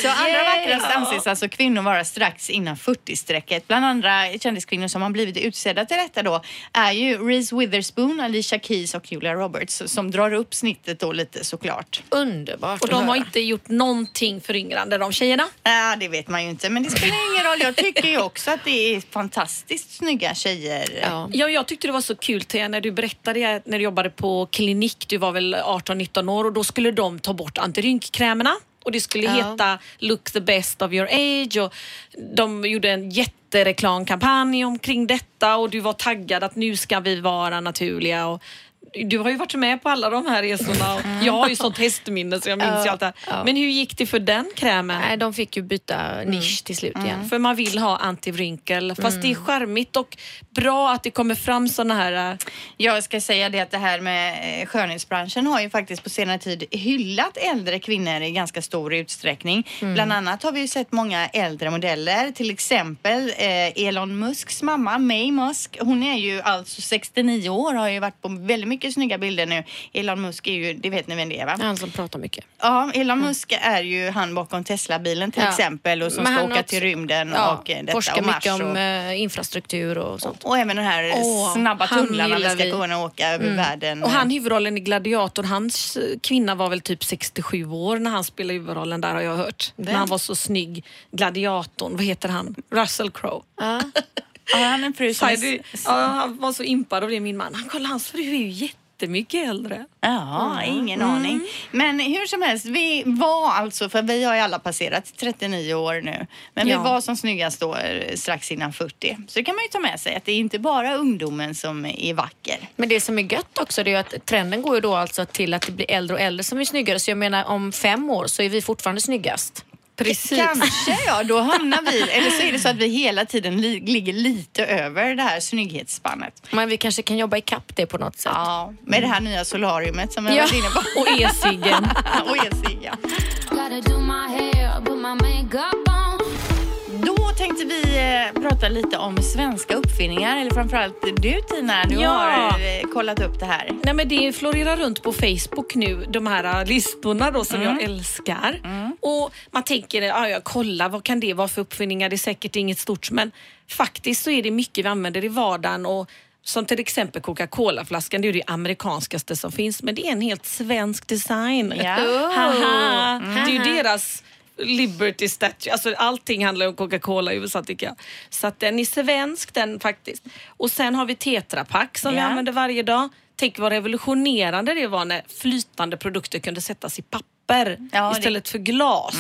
S2: Så allra vackrast anses alltså kvinnor vara strax innan 40-strecket. Bland andra kändiskvinnor som har blivit utsedda till detta då är ju Reese Witherspoon, Alicia Keys och Julia Roberts som drar upp snittet då lite såklart.
S4: Underbart
S3: Och de har inte gjort någonting föryngrande de tjejerna.
S2: Ja, det vet man ju inte, men det spelar ingen roll. Jag tycker ju också att det är fantastiskt snygga tjejer.
S4: Ja.
S3: Ja, jag tyckte det var så kul Thea, när du berättade när du jobbade på klinik, du var väl 18-19 år och då skulle de ta bort antirynkkrämerna och det skulle heta Look the best of your age. Och de gjorde en jättereklamkampanj omkring detta. Och du var taggad att nu ska vi vara naturliga. Och du har ju varit med på alla de här resorna jag har ju sånt hästminne så jag minns ju allt det här. Men hur gick det för den krämen?
S4: Nej, de fick ju byta nisch till slut igen.
S3: För man vill ha anti-wrinkle. Fast det är
S4: Mm.
S3: charmigt och bra att det kommer fram såna här... äh,
S2: Jag ska säga det att det här med eh, skönhetsbranschen har ju faktiskt på senare tid hyllat äldre kvinnor i ganska stor utsträckning.
S3: Mm.
S2: Bland annat har vi ju sett många äldre modeller, till exempel eh, Elon Musks mamma May Musk. Hon är ju alltså 69 år och har ju varit på väldigt mycket snygga bilder nu. Elon Musk är ju, det vet ni vem det är va?
S4: Han som pratar mycket.
S2: Ja, Elon Musk är ju han bakom Tesla-bilen till
S4: Ja.
S2: exempel och som
S4: Men
S2: ska åka
S4: också-
S2: till rymden
S4: Ja,
S2: och eh, detta
S4: forskar
S2: och Mars
S4: mycket om
S2: och,
S4: eh, infrastruktur och sånt.
S2: och även den här
S3: Åh,
S2: snabba tunnlarna vi ska kunna åka över världen.
S3: Och han huvudrollen i Gladiator, hans eh, kvinna var väl typ 67 år när han spelade huvudrollen där har jag hört. När han var så snygg. Gladiatorn, vad heter han? Russell Crowe.
S4: Ja.
S2: Ja, han är en fru som är...
S3: ja, han var så impad av det min man. Han kolla hans fru är ju jättemycket äldre.
S2: Ja, ingen aning. Men hur som helst, vi var alltså, för vi har ju alla passerat 39 år nu, men
S3: Ja.
S2: vi var som snyggast då eh, strax innan 40. Så det kan man ju ta med sig att det är inte bara ungdomen som är vacker.
S4: Men det som är gött också det är ju att trenden går ju då alltså till att det blir äldre och äldre som är snyggare. Så jag menar om fem år så är vi fortfarande snyggast.
S3: Precis.
S2: Kanske ja, då hamnar vi, eller så är det så att vi hela tiden li, ligger lite över det här snygghetsspannet.
S4: Men vi kanske kan jobba ikapp det på något sätt.
S2: Ja, med det här nya solariumet som jag
S4: Ja.
S2: varit inne på.
S3: Och e-ciggen.
S2: och e-cigg, Då tänkte vi eh, prata lite om svenska uppfinningar, eller framförallt du Tina, du
S3: Ja.
S2: har eh, kollat upp det här.
S3: Nej, men det florerar runt på Facebook nu, de här äh, listorna då som jag älskar. Och man tänker, ja, ja, kolla vad kan det vara för uppfinningar? Det är säkert inget stort, men faktiskt så är det mycket vi använder i vardagen och som till exempel Coca-Cola-flaskan, det är ju det amerikanskaste som finns, men det är en helt svensk design.
S2: Ja.
S3: Haha. Det är ju deras Liberty Statue, alltså allting handlar om Coca-Cola i USA tycker jag. Så att den är svensk den faktiskt. Och sen har vi Tetra Pak som vi
S2: Ja.
S3: använder varje dag. Tänk vad revolutionerande det var när flytande produkter kunde sättas i papper
S2: Ja, det-
S3: istället för glas.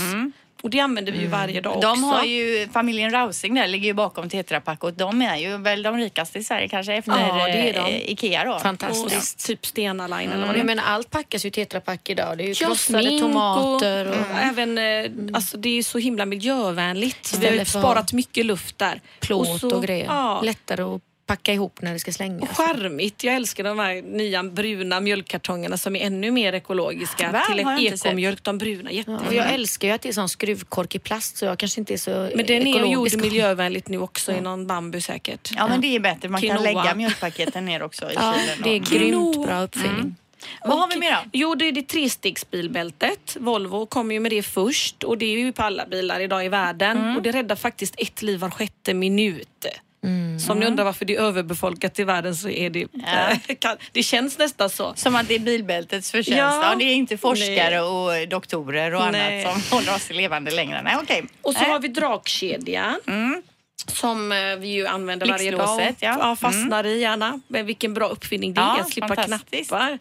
S3: Och det använder vi ju varje dag
S2: De
S3: också.
S2: har ju, familjen Rausing där ligger ju bakom Tetra Pak och de är ju väl de rikaste i Sverige kanske efter
S3: Ja, det är de.
S2: eh, Ikea då.
S3: och,
S4: Fantastiskt.
S3: typ Stena Line eller vad
S4: Och
S3: det är.
S4: menar, allt packas ju i Tetra Pak idag. Det är ju krossade tomater.
S3: och,
S4: Och,
S3: även, eh, alltså det är så himla miljövänligt. Vi har ju sparat mycket luft där.
S4: plåt och,
S3: så-
S4: grejer.
S3: Ja,
S4: Lättare att packa ihop när det ska slängas.
S3: och charmigt. Jag älskar de här nya bruna mjölkkartongerna som är ännu mer ekologiska.
S2: Va?
S3: Till
S2: sett.
S3: ekomjölk. De bruna,
S4: Ja,
S3: jättefina.
S4: och jag älskar ju att det är sån skruvkork i plast så jag kanske inte är så
S3: Men den är gjord miljövänligt nu också i någon bambu säkert.
S2: Ja men det är bättre, man kan
S3: Quinoa.
S2: lägga mjölkpaketen ner också i
S4: Ja,
S2: kylen.
S4: det är grymt bra uppfinning.
S2: Vad har vi mer då?
S3: Jo, det är det trestegsbilbältet. Volvo kom ju med det först och det är ju på alla bilar idag i världen.
S2: Mm.
S3: Och det räddar faktiskt ett liv var sjätte minut. Så om ni undrar varför det är överbefolkat i världen så är det... kan- det känns nästan så.
S2: Som att det är bilbältets förtjänst.
S3: Ja.
S2: Ja. det är inte forskare
S3: Nej.
S2: och doktorer och
S3: Nej.
S2: annat som håller oss levande längre. Nej, okej.
S3: Och så
S2: Nej.
S3: har vi dragkedja. Som eh, vi ju använder varje dag. och
S2: ja. Mm.
S3: fastnar i gärna. Men vilken bra uppfinning det
S2: Ja,
S3: är att slippa
S2: fantastiskt.
S3: knappar.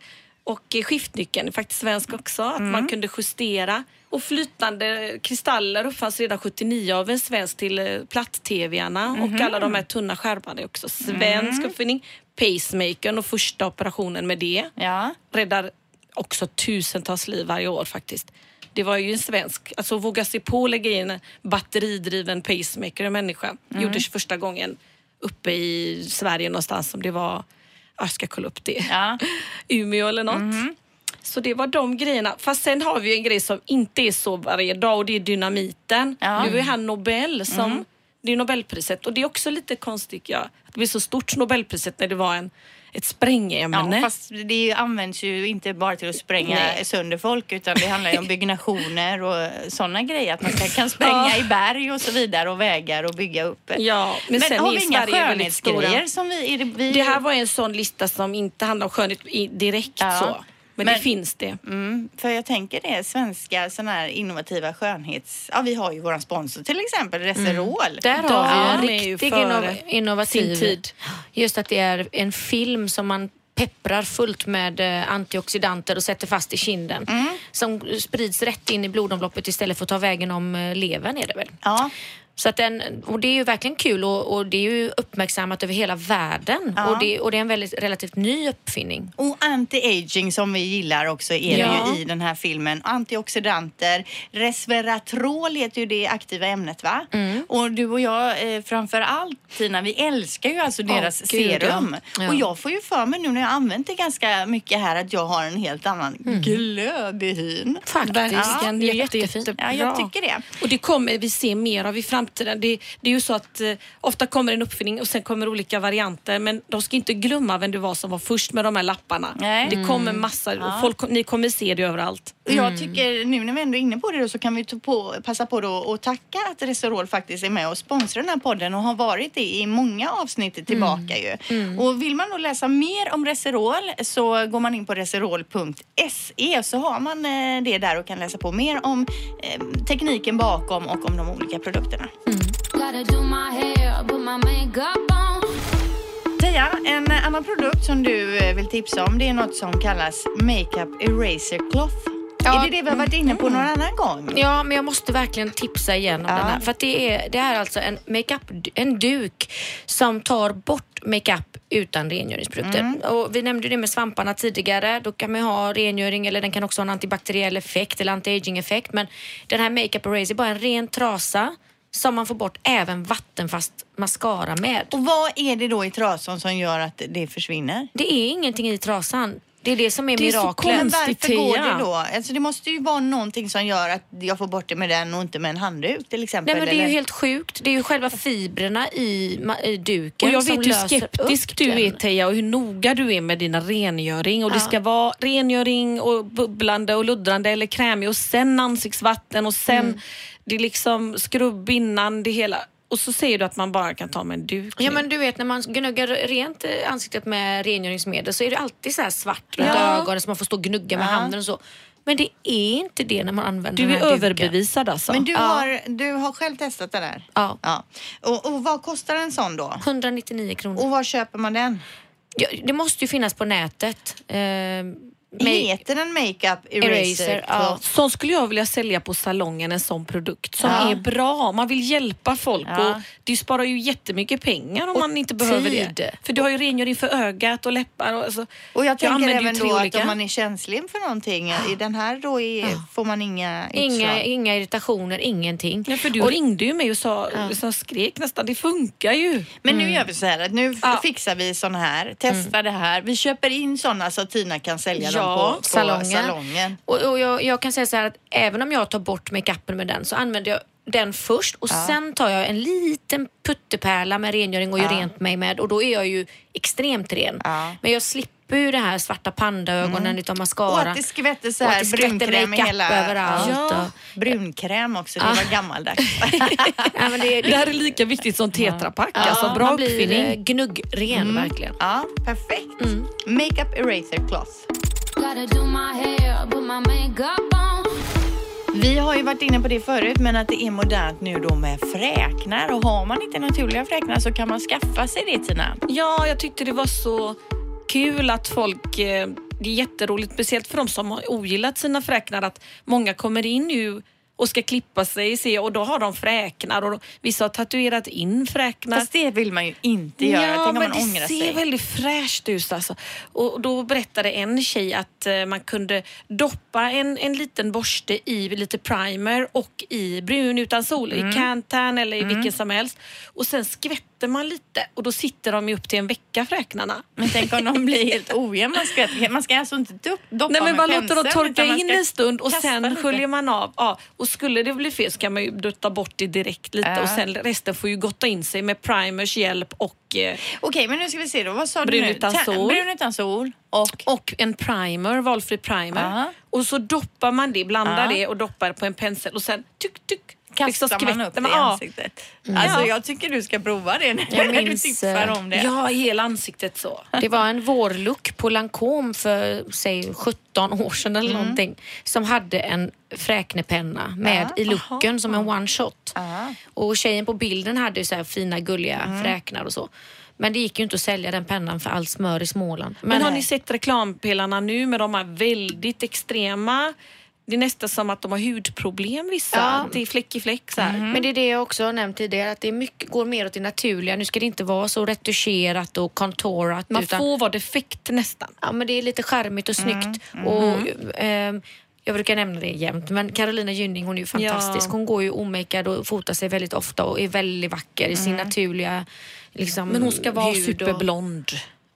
S3: Och eh, skiftnyckeln faktiskt svensk också. Att
S2: Mm.
S3: man kunde justera. Och flytande kristaller uppfanns redan 79 av en svensk till eh, platt-tvn-arna.
S2: Mhm.
S3: Och alla de här tunna skärmarna är också svensk
S2: Mm.
S3: uppfinning. Pacemakern och första operationen med det
S2: Ja.
S3: räddar också tusentals liv varje år faktiskt. Det var ju en svensk, alltså våga sig på att lägga in en batteridriven pacemaker i en människa.
S2: Mm.
S3: Gjordes första gången uppe i Sverige någonstans som det var, jag ska kolla upp det,
S2: Ja.
S3: Umeå eller något. Så det var de grejerna. Fast sen har vi en grej som inte är så varje dag och det är dynamiten.
S2: Ja.
S3: Nu är han Nobel som,
S2: Mm.
S3: Det är Nobelpriset och det är också lite konstigt ja, att det blev så stort Nobelpriset när det var en, ett sprängämne.
S2: Ja, fast det används ju inte bara till att spränga
S3: Nej.
S2: sönder folk utan det handlar ju om byggnationer och sådana grejer. Att man ska, kan spränga
S3: Ja.
S2: i berg och så vidare och vägar och bygga upp.
S3: Ja, men,
S2: Men har
S3: är
S2: vi inga skönhetsgrejer som vi... Är det, vi
S3: Det här var en sån lista som inte handlar om skönhet direkt
S2: Ja.
S3: så. Men,
S2: Men-
S3: det finns det.
S2: Mm, för jag tänker det, svenska såna här innovativa skönhets... Ja, vi har ju våran sponsor till exempel, Reserol.
S4: Där
S3: De
S4: har vi
S3: är ju
S4: en riktig
S3: före
S4: innov- innovativ...
S3: tid.
S4: Just att det är en film som man pepprar fullt med eh, antioxidanter och sätter fast i kinden.
S2: Mm.
S4: Som sprids rätt in i blodomloppet istället för att ta vägen om eh, levern är det väl.
S2: Ja,
S4: Så att den, och det är ju verkligen kul och, och det är ju uppmärksammat över hela världen.
S2: Ja.
S4: Och, det, och det är en väldigt relativt ny uppfinning.
S2: och anti-aging som vi gillar också är
S4: Ja.
S2: det ju i den här filmen. Antioxidanter, resveratrol heter ju det aktiva ämnet va?
S4: Mm.
S2: Och du och jag eh, framför allt Tina, vi älskar ju alltså deras
S4: ja.
S2: serum.
S4: Ja.
S2: Och jag får ju för mig nu när jag använt det ganska mycket här att jag har en helt annan
S4: Mm.
S2: glöd i hyn.
S4: Faktiskt.
S3: Verkligen,
S4: det är
S3: jätte,
S4: jättefint.
S2: Ja, jag tycker det.
S3: Och det kommer vi se mer av i framtiden. Det, det är ju så att eh, ofta kommer en uppfinning och sen kommer olika varianter men de ska inte glömma vem det var som var först med de här lapparna.
S2: Nej.
S3: Det kommer massa, och folk, kom- ni kommer se det överallt.
S2: Jag tycker nu när vi ändå är inne på det då, så kan vi ta på, passa på då och tacka att Resorol faktiskt är med och sponsrar den här podden och har varit det i många avsnitt tillbaka ju. Och vill man då läsa mer om Reserol så går man in på reserol.se så har man eh, det där och kan läsa på mer om eh, tekniken bakom och om de olika produkterna.
S5: On.
S2: Teija, en annan produkt som du eh, vill tipsa om det är något som kallas Makeup Eraser Cloth.
S4: Ja.
S2: Är det det vi har varit inne på någon annan gång?
S4: Ja, men jag måste verkligen tipsa igen om
S2: Ja.
S4: den här. För det är, det är alltså en makeup, en duk som tar bort makeup utan rengöringsprodukter.
S2: Mm.
S4: Och vi nämnde det med svamparna tidigare. Då kan man ha rengöring eller den kan också ha en antibakteriell effekt eller anti-aging effekt. Men den här makeup eraser är bara en ren trasa som man får bort även vattenfast mascara med.
S2: Och vad är det då i trasan som gör att det försvinner?
S4: Det är ingenting i trasan. Det är det som är
S3: Det är
S4: miraklet.
S2: Men
S3: Konstigt,
S2: varför går det då? Alltså det måste ju vara någonting som gör att jag får bort det med den och inte med en handduk till exempel.
S4: Nej men det är ju helt sjukt. Det är ju själva fibrerna i, i duken
S3: Och jag
S4: som
S3: vet hur
S4: löser
S3: skeptisk
S4: upp
S3: du är. Teija och hur noga du är med dina rengöring. Och Det
S4: Ja.
S3: ska vara rengöring och bubblande och luddrande eller krämig och sen ansiktsvatten och sen
S4: Mm.
S3: det är liksom skrubb innan det hela. Och så säger du att man bara kan ta med en duk.
S4: Ja men du vet när man gnuggar rent ansiktet med rengöringsmedel så är det alltid så här svart runt
S3: Ja.
S4: ögonen så man får stå och gnugga med
S2: Ja.
S4: handen och så. Men det är inte det när man använder
S3: du
S4: den
S3: är
S4: här duken.
S3: överbevisad alltså.
S2: Men du,
S4: Ja.
S2: har, du har själv testat det där?
S4: Ja.
S2: ja. Och, och vad kostar en sån då?
S4: 199 kronor.
S2: Och var köper man den?
S4: Ja, det måste ju finnas på nätet. Eh,
S2: Heter den makeup eraser?
S4: Eraser, ja.
S3: Sån skulle jag vilja sälja på salongen, en sån produkt som
S2: Ja.
S3: är bra. Man vill hjälpa folk
S2: Ja.
S3: och det sparar ju jättemycket pengar om
S4: Och
S3: man inte behöver
S4: tid.
S3: det. För du har ju rengöring för ögat och läppar. Och, alltså,
S2: Och jag tänker
S3: använder ju
S2: även då att om man är känslig för någonting, i den här då är, får man inga
S4: Inga,
S2: utslag.
S4: inga irritationer, ingenting.
S3: Ja, för du
S4: Och-
S3: ringde ju mig och sa, så skrek nästan, det funkar ju.
S2: Men nu gör vi så här att nu
S3: Ja.
S2: fixar vi sån här, testar det här. Vi köper in såna så att Tina kan sälja
S3: Ja,
S2: dem på, på
S4: salongen.
S2: salongen.
S4: Och, och jag, jag kan säga så här att även om jag tar bort makeupen med den så använder jag den först och sen tar jag en liten puttepärla med rengöring och gör
S2: Ja.
S4: rent mig med och då är jag ju extremt ren.
S2: Ja.
S4: Men jag slipper ju det här svarta pandaögonen utav
S2: Och
S4: mascara.
S2: att det skvätter så
S4: Och
S2: här brunkräm hela...
S4: överallt.
S3: Ja.
S2: Brunkräm också, det
S4: Ja.
S2: var gammaldags.
S4: Ja, men det,
S3: Det här är lika viktigt som tetrapack. Alltså, bra
S4: man blir
S3: uppfinning.
S4: eh, gnuggren verkligen.
S2: ja, perfekt. Makeup eraser cloth. Vi har ju varit inne på det förut, men att det är modernt nu då med fräknar. Och har man inte naturliga fräknar så kan man skaffa sig det Tina.
S3: Ja, jag tyckte det var så kul att folk... eh, Det är jätteroligt, speciellt för de som har ogillat sina fräknar, att många kommer in nu och ska klippa sig se, och då har de fräknar och vissa har tatuerat in fräknar.
S2: Fast det vill man ju inte göra. Tänk om man ångrar
S3: det
S2: sig.
S3: ser väldigt fräscht ut. Alltså. Och då berättade en tjej att eh, man kunde doppa en, en liten borste i lite primer och i brun utan sol,
S2: Mm.
S3: i Cantan eller i vilken som helst. Och sen skvätter man lite och då sitter de ju upp till en vecka fräknarna.
S2: Men tänk om de blir helt ojämna. Man ska, man ska alltså inte do- doppa
S3: Nej men man låter dem torka in en stund och sen sköljer man av. Ja, och skulle det bli fel så kan man ju dutta bort det direkt lite
S2: Ja.
S3: och sen resten får ju gotta in sig med primers hjälp och eh,
S2: Okej, men nu ska vi se då. Vad sa
S3: Brun
S2: du nu?
S3: utan
S2: Ta-
S3: sol.
S2: Brun utan sol. Och?
S3: och en primer, valfri primer.
S2: Aha.
S3: Och så doppar man det, blandar
S2: Ja.
S3: det och doppar på en pensel och sen tyck, tyck,
S2: Kastar
S3: liksom
S2: man upp det i
S3: ja.
S2: ansiktet. Alltså
S3: Ja.
S2: jag tycker du ska prova det när
S4: Jag
S2: du
S4: minns,
S2: tipsar
S4: eh,
S2: om det.
S3: Ja, hela ansiktet så.
S4: Det var en vårlook på Lancome för säg 17 år sedan eller någonting som hade en fräknepenna med
S2: Ja,
S4: i looken som en one shot.
S2: Ja.
S4: Och tjejen på bilden hade ju så här fina gulliga fräknar och så. Men det gick ju inte att sälja den pennan för allt smör i Småland.
S3: Men har
S2: nej.
S3: ni sett reklampelarna nu med de här väldigt extrema det är nästan som att de har hudproblem vissa.
S4: Ja.
S3: Det är fläck i fläck så här.
S4: Men det är det jag också har nämnt tidigare, att det mycket, går mer åt det naturliga. Nu ska det inte vara så retuscherat och contourat.
S3: Man
S4: utan,
S3: får vara defekt nästan.
S4: ja, men det är lite charmigt och snyggt. Och, ehm, jag brukar nämna det jämt, men Carolina Gynning hon är ju fantastisk.
S3: Ja.
S4: Hon går ju omakead och fotar sig väldigt ofta och är väldigt vacker i sin naturliga liksom,
S3: Men hon ska vara
S4: hud och-
S3: superblond,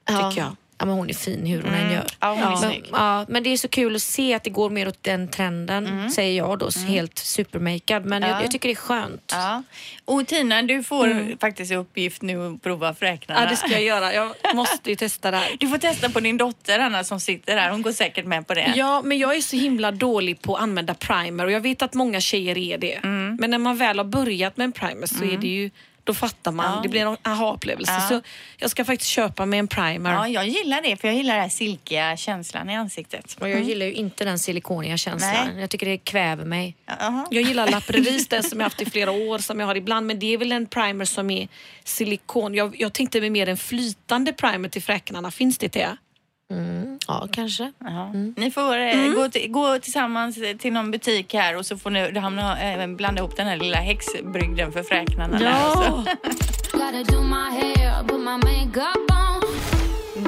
S4: Ja.
S3: tycker jag.
S4: Ja, men hon är fin hur hon än gör.
S2: Ja, hon är
S4: men, ja, men det är så kul att se att det går mer åt den trenden, säger jag då, helt supermakead. Men
S2: Ja.
S4: jag, jag tycker det är skönt.
S2: Ja. Och Tina, du får faktiskt i uppgift nu att prova fräknarna.
S3: Ja, det ska jag göra. Jag måste ju testa det här.
S2: Du får testa på din dotter Anna som sitter där. Hon går säkert med på det.
S3: Ja, men jag är så himla dålig på att använda primer och jag vet att många tjejer är det. Men när man väl har börjat med en primer så är det ju, då fattar man.
S2: Ja.
S3: Det blir en aha-upplevelse.
S2: Ja.
S3: Så jag ska faktiskt köpa mig en primer.
S2: Ja, jag gillar det för jag gillar den här silkiga känslan i ansiktet.
S4: Och jag gillar ju inte den silikoniga känslan.
S2: Nej.
S4: Jag tycker det kväver mig.
S2: Jaha.
S3: Jag gillar La Prairies, den som jag haft i flera år, som jag har ibland. Men det är väl en primer som är silikon. Jag, jag tänkte mig mer en flytande primer till fräknarna. Finns det det?
S4: Ja, kanske.
S2: Jaha. Ni får eh, gå, till, gå tillsammans till någon butik här och så får ni hamna, eh, blanda ihop den här lilla häxbrygden för fräknarna.
S5: makeup on.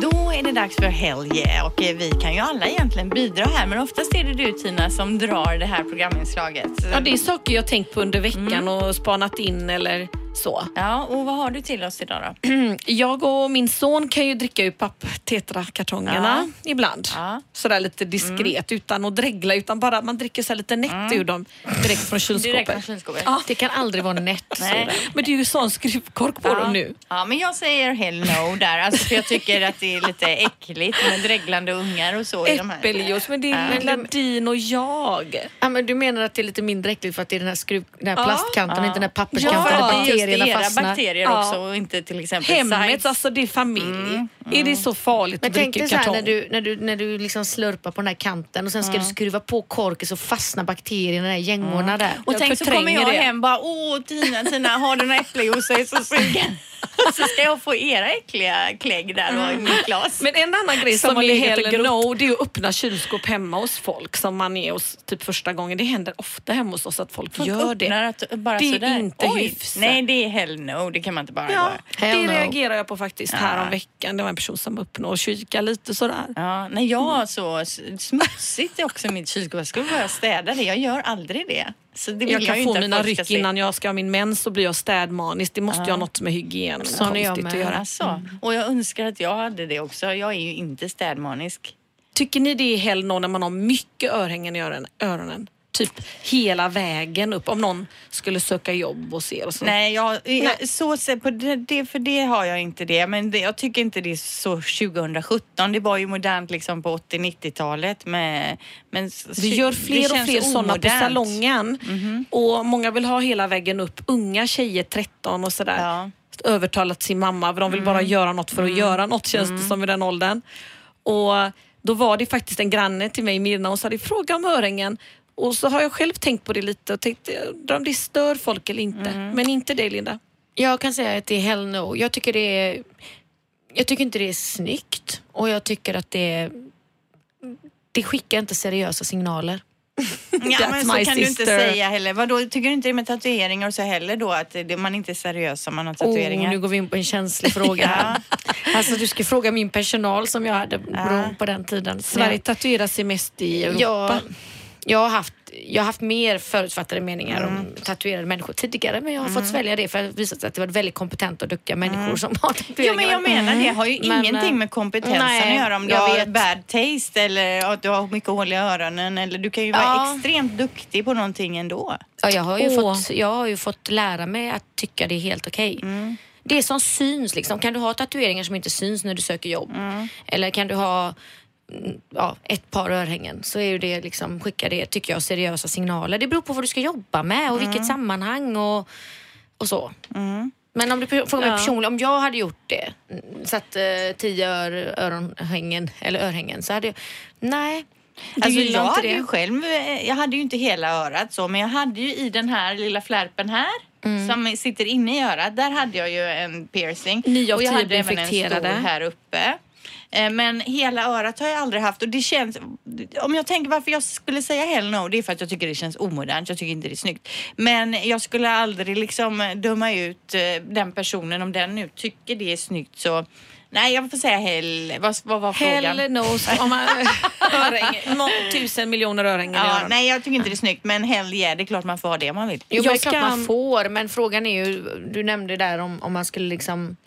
S2: Då är det dags för yeah och eh, vi kan ju alla egentligen bidra här men oftast är det du Tina som drar det här programinslaget.
S3: Ja, det är saker jag tänkt på under veckan och spanat in eller så.
S2: Ja, och vad har du till oss idag då?
S3: Jag och min son kan ju dricka ur papp-tetrakartongerna ibland.
S2: Ja.
S3: Sådär lite diskret utan att dregla utan bara man dricker så lite nätt ur dem direkt från kylskåpet.
S2: Direkt från kylskåpet.
S3: Ja.
S4: Det kan aldrig vara nätt.
S3: Men det är ju sån skruvkork på
S2: Ja.
S3: dem nu.
S2: Ja, men jag säger hell no där. Alltså, för jag tycker att det är lite äckligt med dreglande ungar och så i de här.
S3: Äppeljuice, men det är lilla din och jag.
S4: Ja, men du menar att det är lite mindre äckligt för att det är den här, skruv, den här
S3: Ja.
S4: plastkanten och inte den här
S3: Ja,
S4: papperskanten
S3: för
S4: bakterierna fastnar.
S2: bakterier
S3: Ja.
S2: också och inte till exempel
S3: Hemmet, alltså det är familj. Är det så farligt
S4: Men
S3: att
S4: tänk
S3: dricka
S4: dig så här
S3: kartong?
S4: när du, när du, när du liksom slurpar på den här kanten och sen ska du skruva på korken så fastnar bakterierna i där gängorna där.
S2: Och
S3: Jag
S2: tänk så kommer jag
S3: det.
S2: hem bara åh Tina, Tina har du några äppeljuice? Jag är så sugen. Så ska jag få era äckliga klägg där och i mitt glas.
S3: Men en annan grej
S2: Som
S3: som, är hell no, det är att öppna kylskåp hemma hos folk som man är hos typ första gången. Det händer ofta hemma hos oss att folk,
S2: Folk
S3: gör det.
S2: Att, bara
S3: Det är
S2: sådär.
S3: inte hyfsat.
S2: Det är hell no. Det kan man inte bara
S3: Ja,
S2: göra.
S3: Det
S4: no.
S3: reagerar jag på faktiskt här om veckan. Det var en person som öppnade och kikade lite sådär.
S2: Ja, nej, jag har så smutsigt också i mitt kylskåp. Jag skulle börja städa det. Jag gör aldrig det. Så det
S3: Jag
S2: jag,
S3: kan
S2: ju
S3: få mina ryck
S2: se.
S3: innan jag ska ha min mens så blir jag städmanisk. Det måste ju ha något med hygien
S4: Sån är jag
S3: konstigt att
S4: med.
S3: göra.
S2: Alltså, Och jag önskar att jag hade det också. Jag är ju inte städmanisk.
S3: Tycker ni det är hell no när man har mycket örhängen i öron- öronen? Typ hela vägen upp om någon skulle söka jobb och se och så.
S2: Nej, jag, jag, så se- på det, för det har jag inte det. Men det, jag tycker inte det är så 2017. Det var ju modernt liksom på 80-90-talet. med- Men
S3: Vi gör fler och fler sådana på salongen. Och många vill ha hela vägen upp. Unga tjejer, 13 och sådär.
S2: Ja. Mm.
S3: Övertalat sin mamma. för De vill bara göra något för att göra något känns det som i den åldern. Och då var det faktiskt en granne till mig, Mirna, och sa fråga om örhängen. Och så har jag själv tänkt på det lite och tänkt undrar om det stör folk eller inte.
S2: Mm.
S3: Men inte dig Linda.
S4: Jag kan säga att det är hell no. Jag tycker, det är, jag tycker inte det är snyggt och jag tycker att det är, det skickar inte seriösa signaler.
S2: Ja, men så kan du inte säga heller. Vadå, tycker du inte det med tatueringar och så heller då? Att det, man inte är seriös om man har
S4: Oh,
S2: tatueringar?
S4: nu går vi in på en känslig fråga här. Alltså du ska fråga min personal som jag hade bron på den tiden.
S3: Sverige tatuerar sig mest i Europa.
S4: Jag, jag, har haft, jag har haft mer förutfattade meningar om tatuerade människor tidigare men jag har fått svälja det för att det visat sig att det var väldigt kompetenta och duktiga människor som har
S2: Ja,
S4: tatueringar.
S2: men jag menar det har ju
S4: Men,
S2: ingenting
S4: eh,
S2: med kompetensen
S4: nej,
S2: att göra. Om du har
S4: vet.
S2: bad taste eller att du har mycket hål i öronen. Eller du kan ju vara
S4: Ja.
S2: extremt duktig på någonting ändå.
S4: Ja, jag, har ju
S3: Åh.
S4: fått, jag har ju fått lära mig att tycka det är helt okej.
S2: Mm.
S4: Det som syns, liksom. kan du ha tatueringar som inte syns när du söker jobb?
S2: Mm.
S4: Eller kan du ha mm, ja, ett par örhängen så är ju det liksom, skickar det, tycker jag, seriösa signaler. Det beror på vad du ska jobba med och
S2: Mm.
S4: vilket sammanhang och, och så. Men om du frågar mig
S3: Ja.
S4: personligen, om jag hade gjort det, mm, satt eh, tio ör, öronhängen, eller örhängen, så hade jag, nej. Du
S2: Alltså jag hade ju själv, eh, jag hade ju inte hela örat så, men jag hade ju i den här lilla flärpen här
S4: Mm.
S2: som sitter inne i örat, där hade jag ju en piercing.
S3: Av
S2: och jag hade även en stor här uppe. Eh, Men hela örat har jag aldrig haft och det känns, om jag tänker varför jag skulle säga hell no, det är för att jag tycker det känns omodernt, jag tycker inte det är snyggt. Men jag skulle aldrig liksom döma ut eh, den personen om den nu tycker det är snyggt så Nej, jag får säga hell. Vad, vad var frågan?
S3: Hell no. Om man, tusen miljoner örhängen
S2: Ja, nej, jag tycker inte det är snyggt, men hell yeah, det är klart man får ha det om man vill.
S4: Jo, men
S3: Jag
S4: det är klart man får, men frågan är ju, du nämnde där om, om man skulle liksom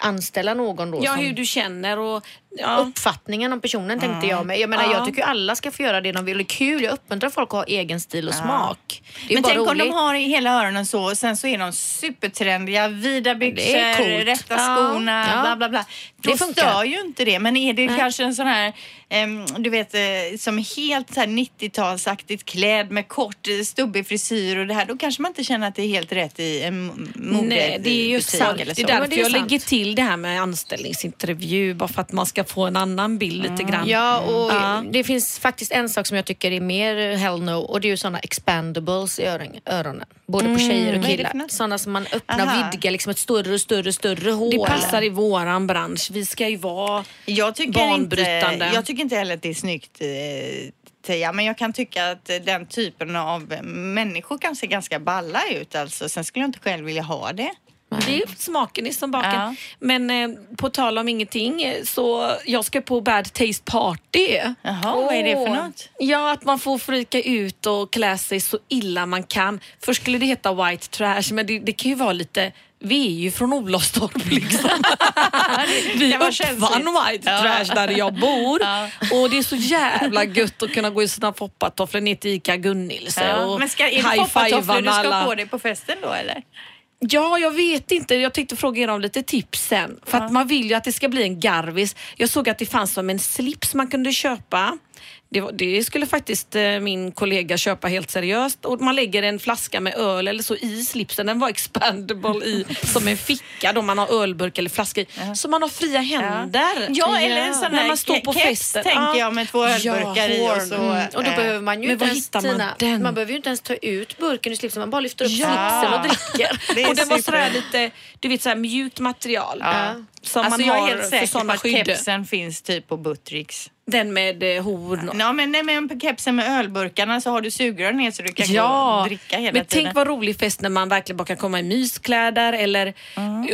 S4: anställa någon då
S3: Ja,
S4: som
S3: hur du känner och... Ja.
S4: uppfattningen om personen tänkte jag med. Jag menar
S3: Ja.
S4: jag tycker alla ska få göra det de vill. Det är kul, jag uppmuntrar folk att ha egen stil och smak. Det är
S2: Men tänk om
S4: roligt.
S2: de har i hela öronen så och sen så är de supertrendiga, vida byxor, rätta
S4: Ja,
S2: skorna,
S4: ja.
S2: bla bla bla. Då
S4: Det funkar.
S2: stör ju inte det. Men är det
S4: Nej.
S2: kanske en sån här, em, du vet, eh, som helt så här 90-talsaktigt klädd med kort eh, stubbig frisyr och det här, då kanske man inte känner att det är helt rätt i en mode
S3: Nej, det är ju sant. Det är därför
S4: det är
S3: jag
S4: sant.
S3: lägger till det här med anställningsintervju, bara för att man ska få en annan bild lite grann.
S4: Ja, och
S3: Ja.
S4: det finns faktiskt en sak som jag tycker är mer hell no och det är ju såna expandables i öron, öronen. Både på tjejer och killar. Såna som man öppnar
S2: Aha.
S4: och vidgar liksom ett större och större, större hål.
S3: Det passar i våran bransch. Vi ska ju vara...
S2: Jag tycker, inte,
S3: Banbrytande.
S2: jag tycker inte heller att det är snyggt eh, Tia, men jag kan tycka att eh, den typen av människor kan se ganska balla ut alltså. Sen skulle jag inte själv vilja ha det.
S3: Det är smaken i som baken.
S2: Ja.
S3: Men eh, på tal om ingenting, så jag ska på Bad Taste Party.
S2: Jaha, vad är det för något?
S3: Ja, att man får frika ut och klä sig så illa man kan. Först skulle det heta white trash, men det, det kan ju vara lite vi är ju från Olofstorp liksom. Vi uppfann white
S2: Ja.
S3: trash där jag bor.
S2: Ja.
S3: Och det är så jävla gött att kunna gå i sina foppatofflor ner till ICA Gunnilse
S2: Ja,
S3: och
S2: men ska, är det foppatofflor du ska på dig på festen då eller?
S3: Ja, jag vet inte. Jag tänkte fråga er om lite tips sen. För att man vill ju att det ska bli en garvis. Jag såg att det fanns som en slips man kunde köpa Det, var, det skulle faktiskt eh, min kollega köpa helt seriöst. Och man lägger en flaska med öl eller så i slipsen. Den var expandable i, som en ficka då man har ölburk eller flaska i. Så man har fria händer.
S2: Ja, eller en sån
S3: När man står på
S2: keps,
S3: festen.
S2: tänker
S3: Ja.
S2: jag med två ölburkar i och så.
S4: Mm. Och då
S2: eh,
S4: behöver man ju
S3: men
S4: inte ens,
S3: man
S4: Tina,
S3: den?
S4: man behöver ju inte ens ta ut burken ur slipsen. Man bara lyfter upp
S3: Ja.
S4: slipsen och dricker.
S2: Det
S3: och det var sådär lite, du vet såhär mjukt material.
S2: Ja.
S3: Som
S2: alltså
S3: man
S2: jag är
S3: har
S2: helt säker på att kepsen finns typ på Buttricks.
S3: Den med eh, horn.
S2: Ja, men, nej, men på kepsen med ölburkarna så har du sugrör ner så du kan gå
S3: Ja,
S2: och dricka hela
S3: men
S2: tiden.
S3: tänk vad rolig fest när man verkligen bara kan komma i myskläder eller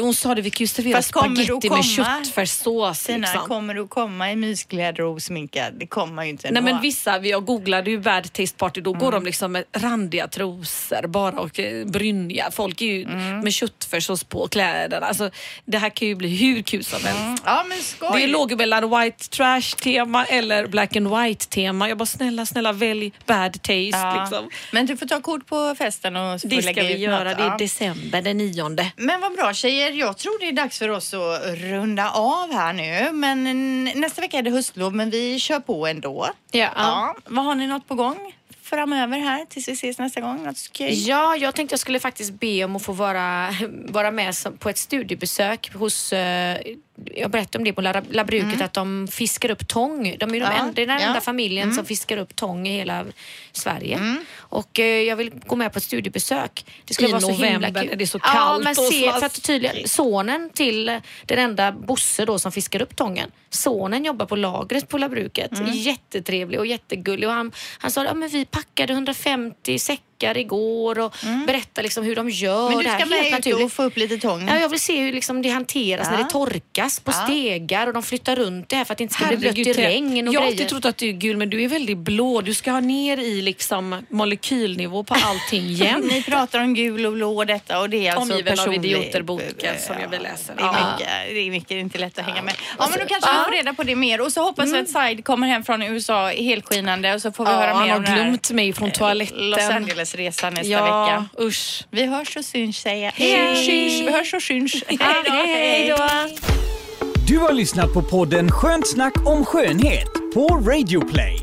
S3: hon sa det, vi kan ju servera
S2: Fast kommer du
S3: spagetti
S2: komma-
S3: med köttfärssås.
S2: Tina,
S3: Liksom.
S2: kommer du komma i myskläder och osminkad? Det kommer man ju inte
S3: Nej
S2: ändå.
S3: men vissa, jag googlade ju Bad Taste Party, då
S2: Mm.
S3: går de liksom med randiga trosor bara och eh, brynja. Folk är ju
S2: Mm.
S3: med köttfärssås på kläderna. Alltså, det här kan ju bli hur kul som helst.
S2: Ja, men skoj.
S3: Det låg mellan white trash-tema eller black and white-tema. Jag bara snälla, snälla välj bad taste.
S2: Ja.
S3: Liksom.
S2: Men du får ta kort på festen och så
S3: Det ska vi göra.
S2: något.
S3: Det är
S2: Ja.
S3: december den nionde.
S2: Men vad bra tjejer. Jag tror det är dags för oss att runda av här nu. Men nästa vecka är det höstlov, men vi kör på ändå.
S4: Ja.
S2: Ja. Vad har ni något på gång framöver här tills vi ses nästa gång?
S4: Ja, jag tänkte jag skulle faktiskt be om att få vara, vara med på ett studiebesök hos eh, jag berättade om det på La, La Bruket att de fiskar upp tång. De är de
S2: Ja,
S4: enda, det är den
S2: ja.
S4: enda familjen som fiskar upp tång i hela Sverige. Och eh, jag vill gå med på ett studiebesök. Det skulle
S3: I
S4: vara så himla
S3: november
S4: kul.
S3: när det är så
S4: Ja,
S3: kallt
S4: men
S3: och
S4: se, för att tydligen, sonen till den enda Bosse då som fiskar upp tången. Sonen jobbar på lagret på La Bruket. Jättetrevlig och jättegullig. Och han, han sa att ja, men vi packade 150 säckar igår och berättade liksom hur de gör
S2: Men du
S4: det här
S2: ska med ut
S4: naturligt.
S2: och få upp lite tång.
S4: Ja, jag vill se hur liksom det hanteras när
S2: Ja.
S4: det torkas på
S2: Ja.
S4: stegar och de flyttar runt det här för att det inte ska bli blött i
S3: Herregud,
S4: regn och
S3: jag har alltid trott att du är gul men du är väldigt blå. Du ska ha ner i liksom molekylnivå på allting jämt.
S2: Ni pratar om gul och blå och detta och det är alltså
S3: Omgiven av
S2: personlig-
S3: idioterboken som jag vill läsa.
S2: Det är, mycket, det är mycket, det inte lätt att hänga med. Ja, men då kanske vi får reda på det mer och så hoppas vi att Side kommer hem från USA helskinande och så får vi höra
S3: han
S2: mer
S3: har
S2: om den här
S3: glömt mig från toaletten.
S2: Los Angeles-resan nästa
S3: ja,
S2: vecka.
S3: usch.
S2: Vi hörs och syns säger jag.
S3: Hej.
S2: Syns, vi hörs och syns. Hej då.
S3: Hej då.
S1: Du har lyssnat på podden Skönt snack om skönhet på Radio Play.